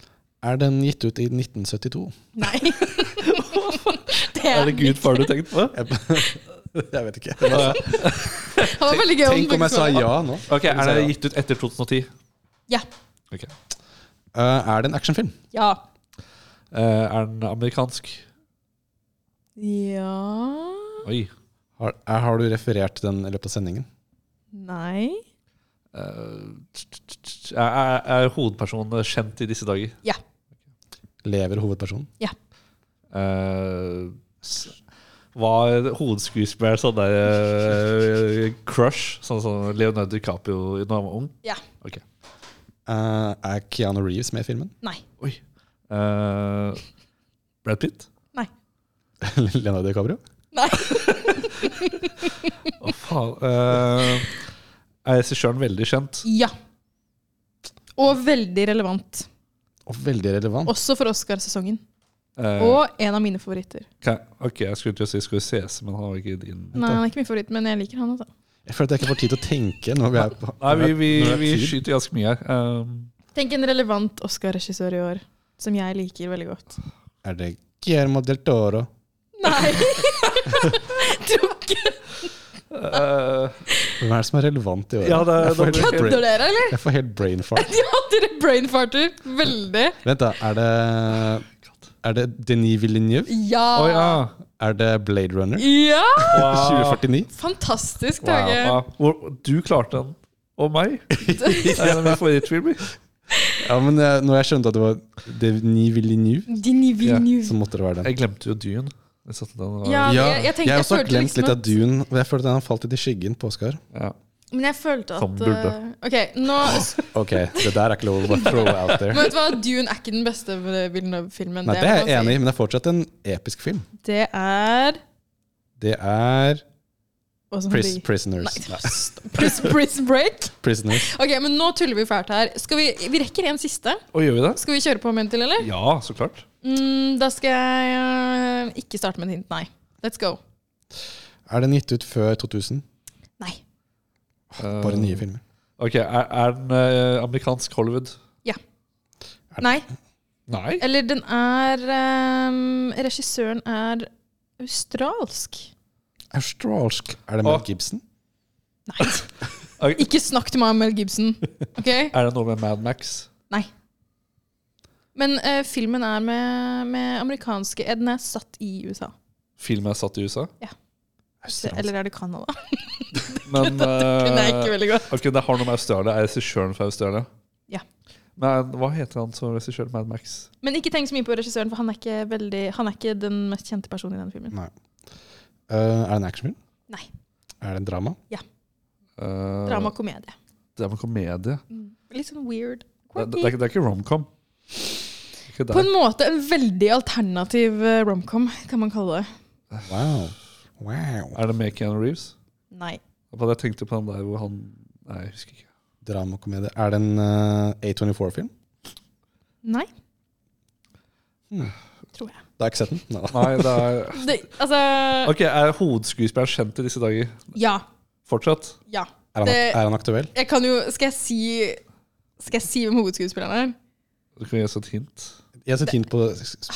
S3: Er den gitt ut i 1972?
S1: Nei. det
S2: Er det Gudfar du tenkte på?
S3: Jeg vet ikke.
S1: Var gøy
S3: Tenk om jeg sa ja nå.
S2: Ok, Er det gitt ut etter 2010?
S1: Ja.
S2: Okay.
S3: Uh, er det en actionfilm?
S1: Ja.
S2: Uh, er den amerikansk?
S1: Ja
S3: Oi. Har, er, har du referert den i løpet av sendingen?
S1: Nei.
S2: Eh, er, er, er hovedpersonen kjent i disse dager?
S1: Ja.
S3: Lever hovedpersonen?
S1: Ja.
S2: Uh, s- var hovedskuespiller sånn der uh, crush? Sånn som Leonardo DiCaprio da han var ung?
S1: Ja.
S2: Ok.
S3: Uh, er Keanu Reeves med i filmen?
S1: Nei.
S2: Oi. Uh, Brad Pitt?
S1: Nei.
S3: Leonardo DiCaprio?
S1: Nei.
S2: Å, faen. Uh, er regissøren veldig kjent?
S1: Ja. Og veldig relevant.
S3: Og veldig relevant.
S1: Også for Oscarsesongen.
S2: Eh,
S1: Og en av mine favoritter.
S2: Ka- ok, jeg skulle til å si ses men han var ikke din.
S1: Nei, han er ikke min favoritt, men jeg liker han. altså.
S3: Jeg føler at jeg ikke får tid til å tenke når vi er på
S2: Nei, vi, vi,
S3: når det er
S2: vi
S3: tid.
S2: skyter ganske mye her. Um,
S1: Tenk en relevant Oscar-regissør i år, som jeg liker veldig godt.
S3: Er det Guillermo del Toro?
S1: Nei! Tror ikke
S2: eh,
S3: Hvem er det som er relevant i år?
S2: Ja, det
S3: brain-
S1: Kødder dere, eller?
S3: Jeg får helt brain fart.
S1: Ja, dere brainfarter. Veldig.
S3: Vent, da. Er det Er det Denis Villeneuve?
S1: Ja!
S2: Oh, ja.
S3: Er det Blade Runner?
S1: Ja!
S2: Wow.
S3: 2049?
S1: Fantastisk, Tage.
S2: wow. Du klarte den. Og meg. Det er.
S3: Ja, men jeg, når jeg skjønte at det var Denis Villeneuve,
S1: Denis Villeneuve.
S3: så måtte det være den.
S2: Jeg glemte jo Dune. Jeg satte den
S1: Ja, jeg- jeg tenkte- jeg
S3: også har
S1: følte
S3: glemt
S1: liksom
S3: litt av Dune. Og jeg følte den falt litt i skyggen på Oskar.
S2: Ja.
S1: Men jeg følte at
S2: uh,
S1: eh, Ok, nå
S3: Ok, det der er ikke lov å bare throw out there.
S1: Men vet du hva, Dune er ikke den beste Villeneuve-filmen.
S3: Nei, det er jeg enig i, men det er fortsatt en episk film.
S1: Det er
S3: Det er Pris Prisoners.
S1: Nei, Pris, pris Break?
S3: Prisoners.
S1: Ok, men nå tuller vi fælt her. Skal vi, vi rekker en siste.
S2: Og gjør vi det?
S1: Skal vi kjøre på med en til, eller?
S2: Ja, så klart.
S1: Mm, da skal jeg uh, ikke starte med et hint, nei. Let's go.
S3: Er den gitt ut før 2000?
S1: Nei.
S3: Bare nye filmer.
S2: Ok, Er, er den eh, amerikansk Hollywood?
S1: Ja. Nei.
S2: Nei?
S1: Eller den er um, Regissøren er australsk.
S3: Australsk. Er det Mel
S2: Å.
S3: Gibson?
S1: Ikke snakk til meg om Mel Gibson. Ok?
S2: Er det noe med Mad Max?
S1: Nei. Men eh, filmen er med, med amerikanske eh, Den er satt i USA.
S2: Filmen er satt i USA?
S1: Ja. Eller er det Canada?
S2: Men
S1: kunne jeg ikke veldig godt.
S2: eh, ok, Det har noe med Australia. Er regissøren fra Australia?
S1: Ja.
S2: Men hva heter han som regissør Mad Max?
S1: Men ikke tenk så mye på regissøren, for han er ikke, veldig, han er ikke den mest kjente personen i denne filmen.
S3: Nei. Eh, er det en actionfilm?
S1: Nei.
S3: Er det en drama?
S1: Ja.
S2: Uh,
S1: Drama-komedie.
S2: Drama-komedie?
S1: Litt sånn weird.
S2: Det, det, er ikke- det er ikke romcom? Ikke
S1: På en måte en veldig alternativ eh, romcom, kan man kalle det.
S3: Wow.
S2: Er det med Keanu Reeves?
S1: Nei.
S2: Hva Jeg tenkte på den der hvor han Nei, jeg husker ikke.
S3: Dramakomedie. Er det en eh, A24-film?
S1: Nei.
S3: Hmm.
S1: Tror jeg.
S3: Da har jeg ikke sett den. Neida.
S2: Nei, det er
S1: Det, altså
S2: Ok, Er hovedskuespilleren kjent i disse dager?
S1: Ja.
S2: Fortsatt?
S1: Ja.
S3: Er han,
S1: Det-
S3: er han aktuell?
S1: Jeg kan jo Skal jeg si Skal jeg si hvem hovedskuespilleren er?
S2: Du kan gi oss et hint.
S3: Gi har sett hint på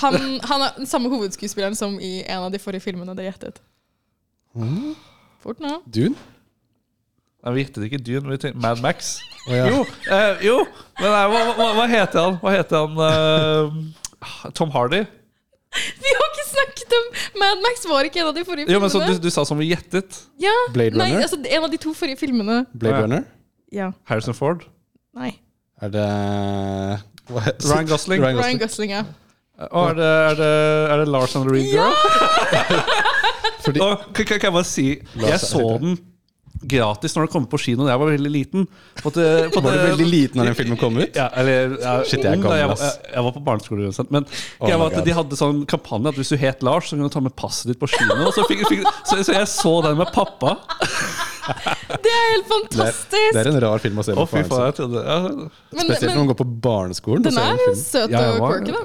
S1: Han, han er den samme hovedskuespilleren som i en av de forrige filmene dere gjettet.
S3: Mm.
S1: Fort nå.
S3: Dune?
S2: Nei, Vi gjettet ikke Dune, vi tenkte Mad Max.
S3: Oh, ja.
S2: Jo, eh, jo! Men nei, hva, hva, hva heter han? Hva heter han Uh, Tom Hardy?
S1: Vi har ikke snakket om Mad Max var ikke en av de forrige
S2: Jo, men så
S1: filmene.
S2: du, du sa som vi gjettet.
S1: ja.
S3: Blade
S1: Nei, altså en av de to forrige filmene.
S3: Blade
S2: Ja.
S3: Runner?
S1: Ja.
S2: Harrison Ford?
S1: Nei.
S3: Er det hva Gosling.
S2: Ryan Gosling?
S3: Ryan
S1: Ryan
S3: Gosling.
S1: Ja.
S2: Og er det, er det, er det Lars and the Reed Girl? Og, kan, kan jeg bare si
S3: Lars
S2: Jeg så den gratis når den kom på kino da jeg var veldig liten. På at det- på
S3: Var du veldig liten når den filmen kom ut?
S2: Ja, eller jeg,
S3: Shit, jeg
S2: kom, da jeg, jeg, jeg var på barneskole uansett. Men
S3: Oh
S2: jeg var at de hadde sånn kampanje at hvis du het Lars, så kunne du ta med passet ditt på kino. Og så, fikk, fikk, så, så jeg så den med pappa.
S1: Det er helt
S3: Det er,
S1: fantastisk!
S3: det er en rar film å se
S2: på.
S3: med
S2: fy faen. Jeg trodde, ja.
S1: Men-
S3: Spesielt når man går på barneskolen.
S1: Den
S3: ser
S1: er
S3: en film.
S1: søt og quirky, da.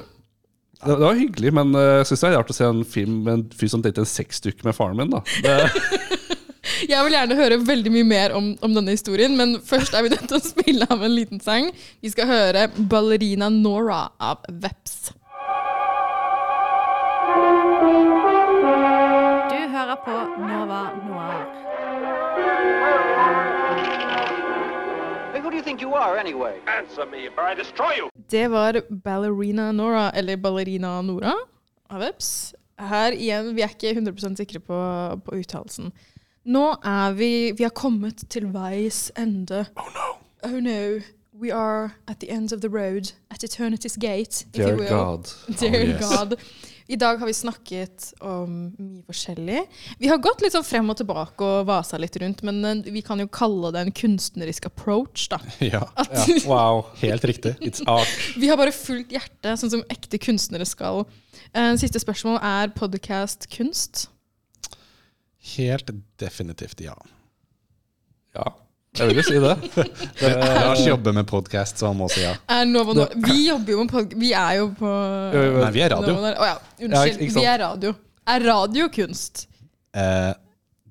S2: Det, det var hyggelig, men eh, jeg syns det er rart å se en film med en fyr som dater en sexdukke med faren min. da
S1: Jeg vil gjerne høre veldig mye mer om, om denne historien, men først er vi nødt til å spille av en liten sang. Vi skal høre 'Ballerina Nora' av Veps.
S26: Du hører på Nova Noir.
S10: Do you think you are, anyway? Answer me, or I destroy you!
S1: Det var 'Ballerina Nora', eller 'Ballerina Nora' av Veps. Her igjen, vi er ikke 100% sikre på, på uttalelsen. Nå er vi Vi har kommet til veis ende. Oh no. Oh no. We are at the end of the road. At eternity's gate, if
S2: Dear
S1: you will.
S2: God.
S1: Dear
S3: Oh, yes.
S1: God. I dag har vi snakket om mye forskjellig. Vi har gått litt sånn frem og tilbake og vasa litt rundt, men eh, vi kan jo kalle det en kunstnerisk approach, da.
S3: Ja.
S1: At
S2: ja, wow.
S3: Helt riktig.
S2: It's art.
S1: vi har bare fulgt hjertet, sånn som ekte kunstnere skal. Eh, siste spørsmål er podcast kunst.
S3: Helt definitivt ja.
S2: Ja, jeg vil jo si det. det
S3: Lars jobber med podkast, så han må si ja.
S1: Nova vi jobber jo med podkast. Vi er jo på
S3: Nei, vi er radio.
S1: Å oh,
S2: Ja,
S1: unnskyld. vi er radio. Er radio kunst?
S3: Eh,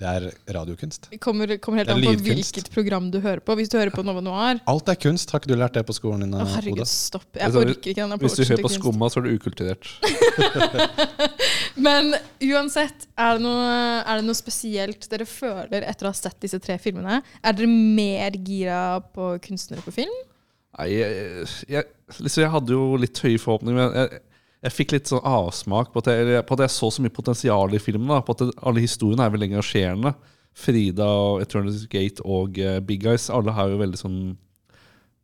S3: det er radiokunst.
S1: Det kommer, kommer helt
S3: Det
S1: an på
S3: lydkunst.
S1: hvilket program du hører på. Hvis du hører på Nova Noir
S3: Alt er kunst. Har ikke du lært det på skolen din?
S1: Å,
S3: Oda?
S1: herregud, stopp. Jeg
S2: Altså,
S1: orker ikke den
S2: Hvis du hører på. Skumma, så er du ukulturert.
S1: Men uansett, er det, noe, er det noe spesielt dere føler etter å ha sett disse tre filmene? Er dere mer gira på kunstnere på film?
S2: Nei, jeg, jeg, liksom, jeg hadde jo litt høye forhåpninger, men jeg, jeg fikk litt sånn avsmak på at, jeg, på at jeg så så mye potensial i filmen. Da, på at det, alle historiene er veldig engasjerende. Frida og Eternity Gate og uh, Big Guys, alle har jo veldig sånn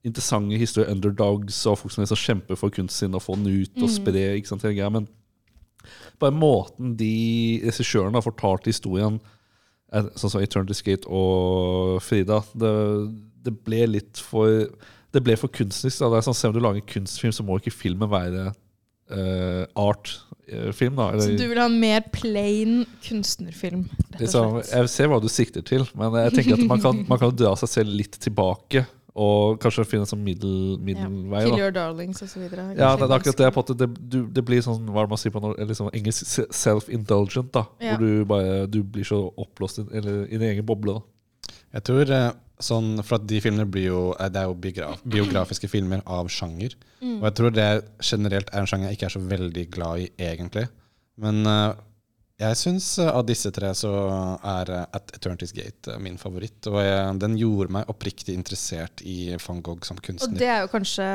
S2: interessante historier. Underdogs og folk som liksom kjemper for kunsten sin og får den ut og
S1: Mm.
S2: ikke sant, hele Men bare måten de regissørene har fortalt historien eh, Sånn som Eternity Gate og Frida det, det ble litt for Det ble for kunstnerisk. Da. Det er sånn, selv om du lager en kunstfilm, så må ikke filmen være eh, art-film. da
S1: Så du vil ha en mer plain kunstnerfilm?
S2: Liksom, jeg ser hva du sikter til, men jeg tenker at man kan, man kan dra seg selv litt tilbake. Og kanskje finne en sånn middel,
S1: Ja.
S2: middelvei.
S1: Kill. Your Darlings og så videre.
S2: Ja, det, det er akkurat det. På at det, du, det blir sånn, hva man sier på noe, liksom engelsk, self-indulgent. da
S1: Ja.
S2: Hvor du bare du blir så oppblåst i din egen boble. da
S3: Jeg tror eh, sånn, For at de filmene blir jo eh, Det er jo biograf, biografiske filmer av sjanger.
S1: Mm.
S3: Og jeg tror det generelt er en sjanger jeg ikke er så veldig glad i, egentlig. Men eh, Jeg syns av disse tre så er eh, At Eternity's Gate eh, min favoritt. Og jeg, den gjorde meg oppriktig interessert i van Gogh som kunstner.
S1: Og det er jo kanskje,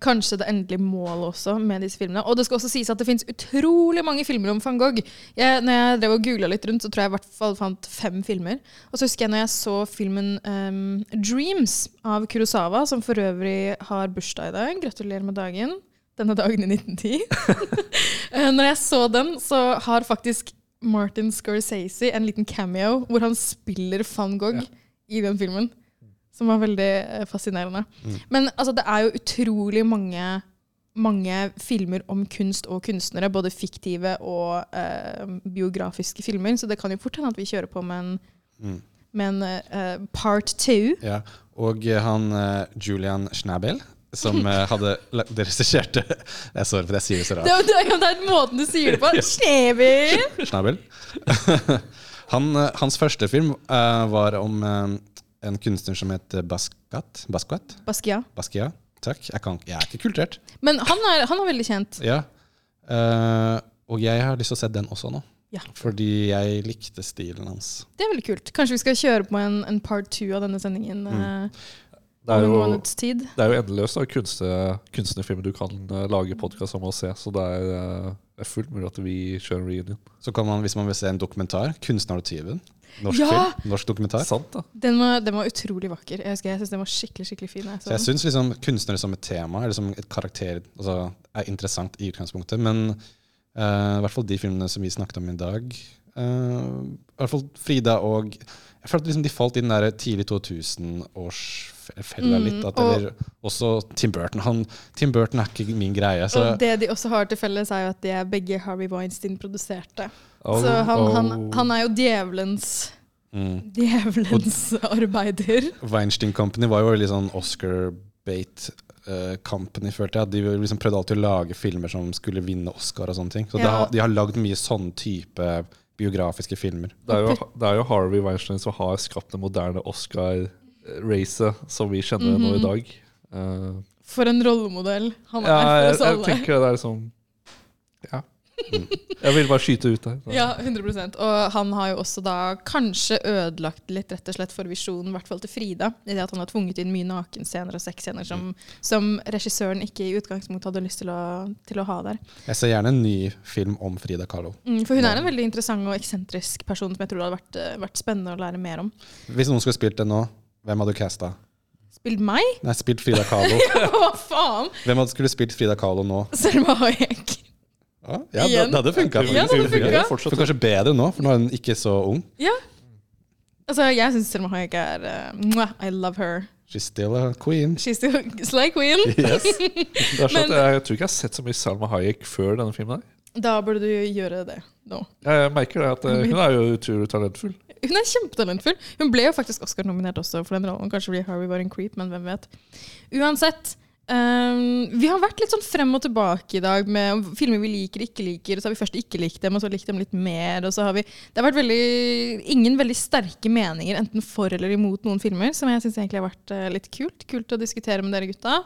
S1: kanskje det endelige målet også med disse filmene. Og det skal også sies at det finnes utrolig mange filmer om van Gogh. Jeg, når jeg drev og googla litt rundt, så tror jeg i hvert fall fant fem filmer. Og så husker jeg når jeg så filmen um, Dreams av Kurosawa, som for øvrig har bursdag i dag. Gratulerer med dagen. Denne dagen i 1910. Eh, når jeg så den, så har faktisk Martin Scorsese en liten cameo hvor han spiller van Gogh i den filmen. Som var veldig eh, fascinerende.
S3: Mm.
S1: Men altså, det er jo utrolig mange, mange filmer om kunst og kunstnere. Både fiktive og eh, biografiske filmer. Så det kan jo fort hende at vi kjører på med en,
S3: Mm.
S1: med en eh, part two.
S3: Ja, og eh, han eh, Julian Schnabel, som eh, hadde Det regisserte Jeg sorry for jeg sier det så rart.
S1: er- det, er- det er måten du sier det på. Snevi!
S3: Schnabel. han, eh, hans første film uh, var om eh, en kunstner som het Baskat. Basquat?
S1: Baskia.
S3: Baskia. Takk. Jeg, kan, jeg er ikke kulturert.
S1: Men han er, han er veldig kjent.
S3: Ja. Uh, og jeg har lyst til å se den også nå.
S1: Ja.
S3: Fordi jeg likte stilen hans.
S1: Det er veldig kult. Kanskje vi skal kjøre på en, en part two av denne sendingen. eh,
S24: Det er jo, det er jo endeløst av kunstner, kunstnerfilmer du kan eh, lage podkast om og se, så det er, eh, det er fullt mulig at vi kjører en reunion.
S3: Så kan man, hvis man vil se en dokumentar, 'Kunstner og norsk
S1: Ja!
S3: film, norsk dokumentar.
S24: Sant da.
S1: Den var, den var utrolig vakker. Jeg, husker, jeg synes den var skikkelig skikkelig fin. jeg så
S3: Så jeg syns liksom kunstnere som et tema eller som et karakter altså, er interessant i utgangspunktet. Men uh, i hvert fall de filmene som vi snakket om i dag uh, I hvert fall Frida og Jeg følte liksom de falt i den der tidlig 2000-årsfella
S1: Mm,
S3: litt. At,
S1: og-
S3: eller også Tim Burton. Han, Tim Burton er ikke min greie. Så
S1: Og det de også har til felles, er jo at de er begge Harvey Weinstein produserte.
S3: Oh,
S1: så han,
S3: oh.
S1: han, han er jo djevelens
S3: Mm.
S1: Djevelens arbeider.
S3: Weinstein Company var jo veldig sånn Oscar-bait eh, company, følte jeg. De liksom prøvde alltid å lage filmer som skulle vinne Oscar og sånne ting. Så de,
S1: Ja.
S3: har, de har lagd mye sånn type biografiske filmer.
S24: Det er, jo, det er jo Harvey Weinstein som har skapt det moderne Oscar-racet som vi kjenner nå i
S1: Mhm.
S24: dag. Uh,
S1: For en rollemodell han er
S24: ja,
S1: for
S24: jeg,
S1: alle.
S24: jeg
S1: jeg
S24: tenker det er liksom Ja. Jeg vil bare skyte ut der.
S1: Ja, 100% Og han har jo også da kanskje ødelagt litt rett og slett for visjonen, i hvert fall til Frida. I det at han har tvunget inn mye nakenscener og sexscener som, som regissøren ikke i utgangspunktet hadde lyst til å, til å ha der.
S3: Jeg ser gjerne en ny film om Frida Kahlo.
S1: Mm, for hun er en veldig interessant og eksentrisk person som jeg tror det hadde vært, eh, vært spennende å lære mer om.
S3: Hvis noen skulle spilt det nå, hvem hadde du casta?
S1: Spilt meg?
S3: Nei, spilt Frida Kahlo.
S1: Hva faen?
S3: Hvem hadde skulle spilt Frida Kahlo nå?
S1: Selma Hayek.
S3: Ja, ja det,
S1: Igjen.
S3: det hadde funka.
S1: Ja, det hadde funket.
S3: For kanskje bedre nå, for nå er hun ikke så ung.
S1: Ja. Altså, jeg syns Selma Hayek er uh, mwah, I love her.
S3: She's still a queen.
S1: She's still slay queen.
S24: Yes. Det er sånn at jeg, jeg tror ikke jeg har sett så mye Salma Hayek før denne filmen. her.
S1: da burde du gjøre det nå.
S24: Jeg merker det at eh, hun er jo utrolig talentfull.
S1: Hun er kjempetalentfull. Hun ble jo faktisk Oscar-nominert også for den rollen. Kanskje fordi Harvey var en creep, men hvem vet. Uansett. Um, vi har vært litt sånn frem og tilbake i dag med filmer vi liker og ikke liker. og Så har vi først ikke likt dem, og så likt dem litt mer. og så har vi, Det har vært veldig, ingen veldig sterke meninger enten for eller imot noen filmer, som jeg syns egentlig har vært eh, litt kult. Kult å diskutere med dere gutta.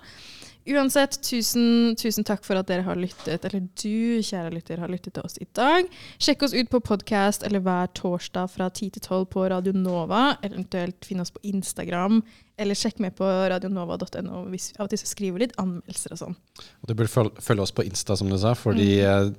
S1: Uansett, tusen, tusen takk for at dere har lyttet, eller du, kjære lytter, har lyttet til oss i dag. Sjekk oss ut på podkast eller hver torsdag fra 10 til 12 på Radio Nova, eventuelt finn oss på Instagram, eller sjekk med på radionova.no hvis vi av og til så skriver litt anmeldelser og sånn.
S3: Og du burde følge, oss på Insta, som du sa, fordi mm.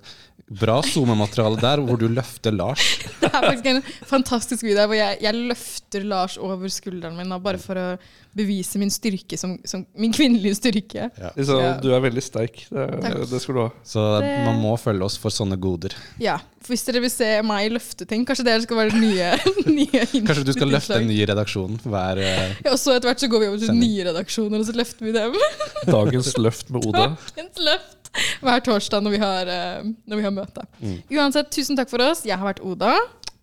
S3: bra SoMe-materiale der, hvor du løfter Lars.
S1: Det er faktisk en fantastisk video hvor jeg, jeg løfter Lars over skulderen min, da, bare for å bevise min styrke, som, som min kvinnelige styrke. Ja.
S24: Du er veldig sterk. Det, det skal du ha.
S3: Så
S1: Det-
S3: man må følge oss for sånne goder.
S1: Ja, Hvis dere vil se meg løfte ting, kanskje dere skal være det nye, nye
S3: Kanskje du skal løfte en ny redaksjon hver eh,
S1: Ja, og så etter hvert så går vi over til
S3: Sending.
S1: nye redaksjoner, og så løfter vi dem.
S24: Dagens løft med Oda.
S1: Dagens løft hver torsdag når vi har, eh, når vi har møte.
S3: Mm.
S1: Uansett, tusen takk for oss. Jeg har vært Oda.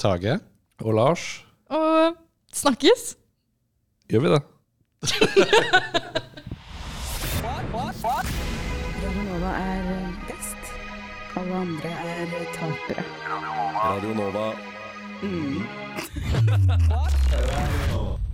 S3: Tage.
S24: Og Lars.
S1: Og snakkes!
S24: Gjør vi det?
S27: Radio Nova er best. Alle andre er tapere.
S22: Radio Nova.
S27: Mm.
S22: Radio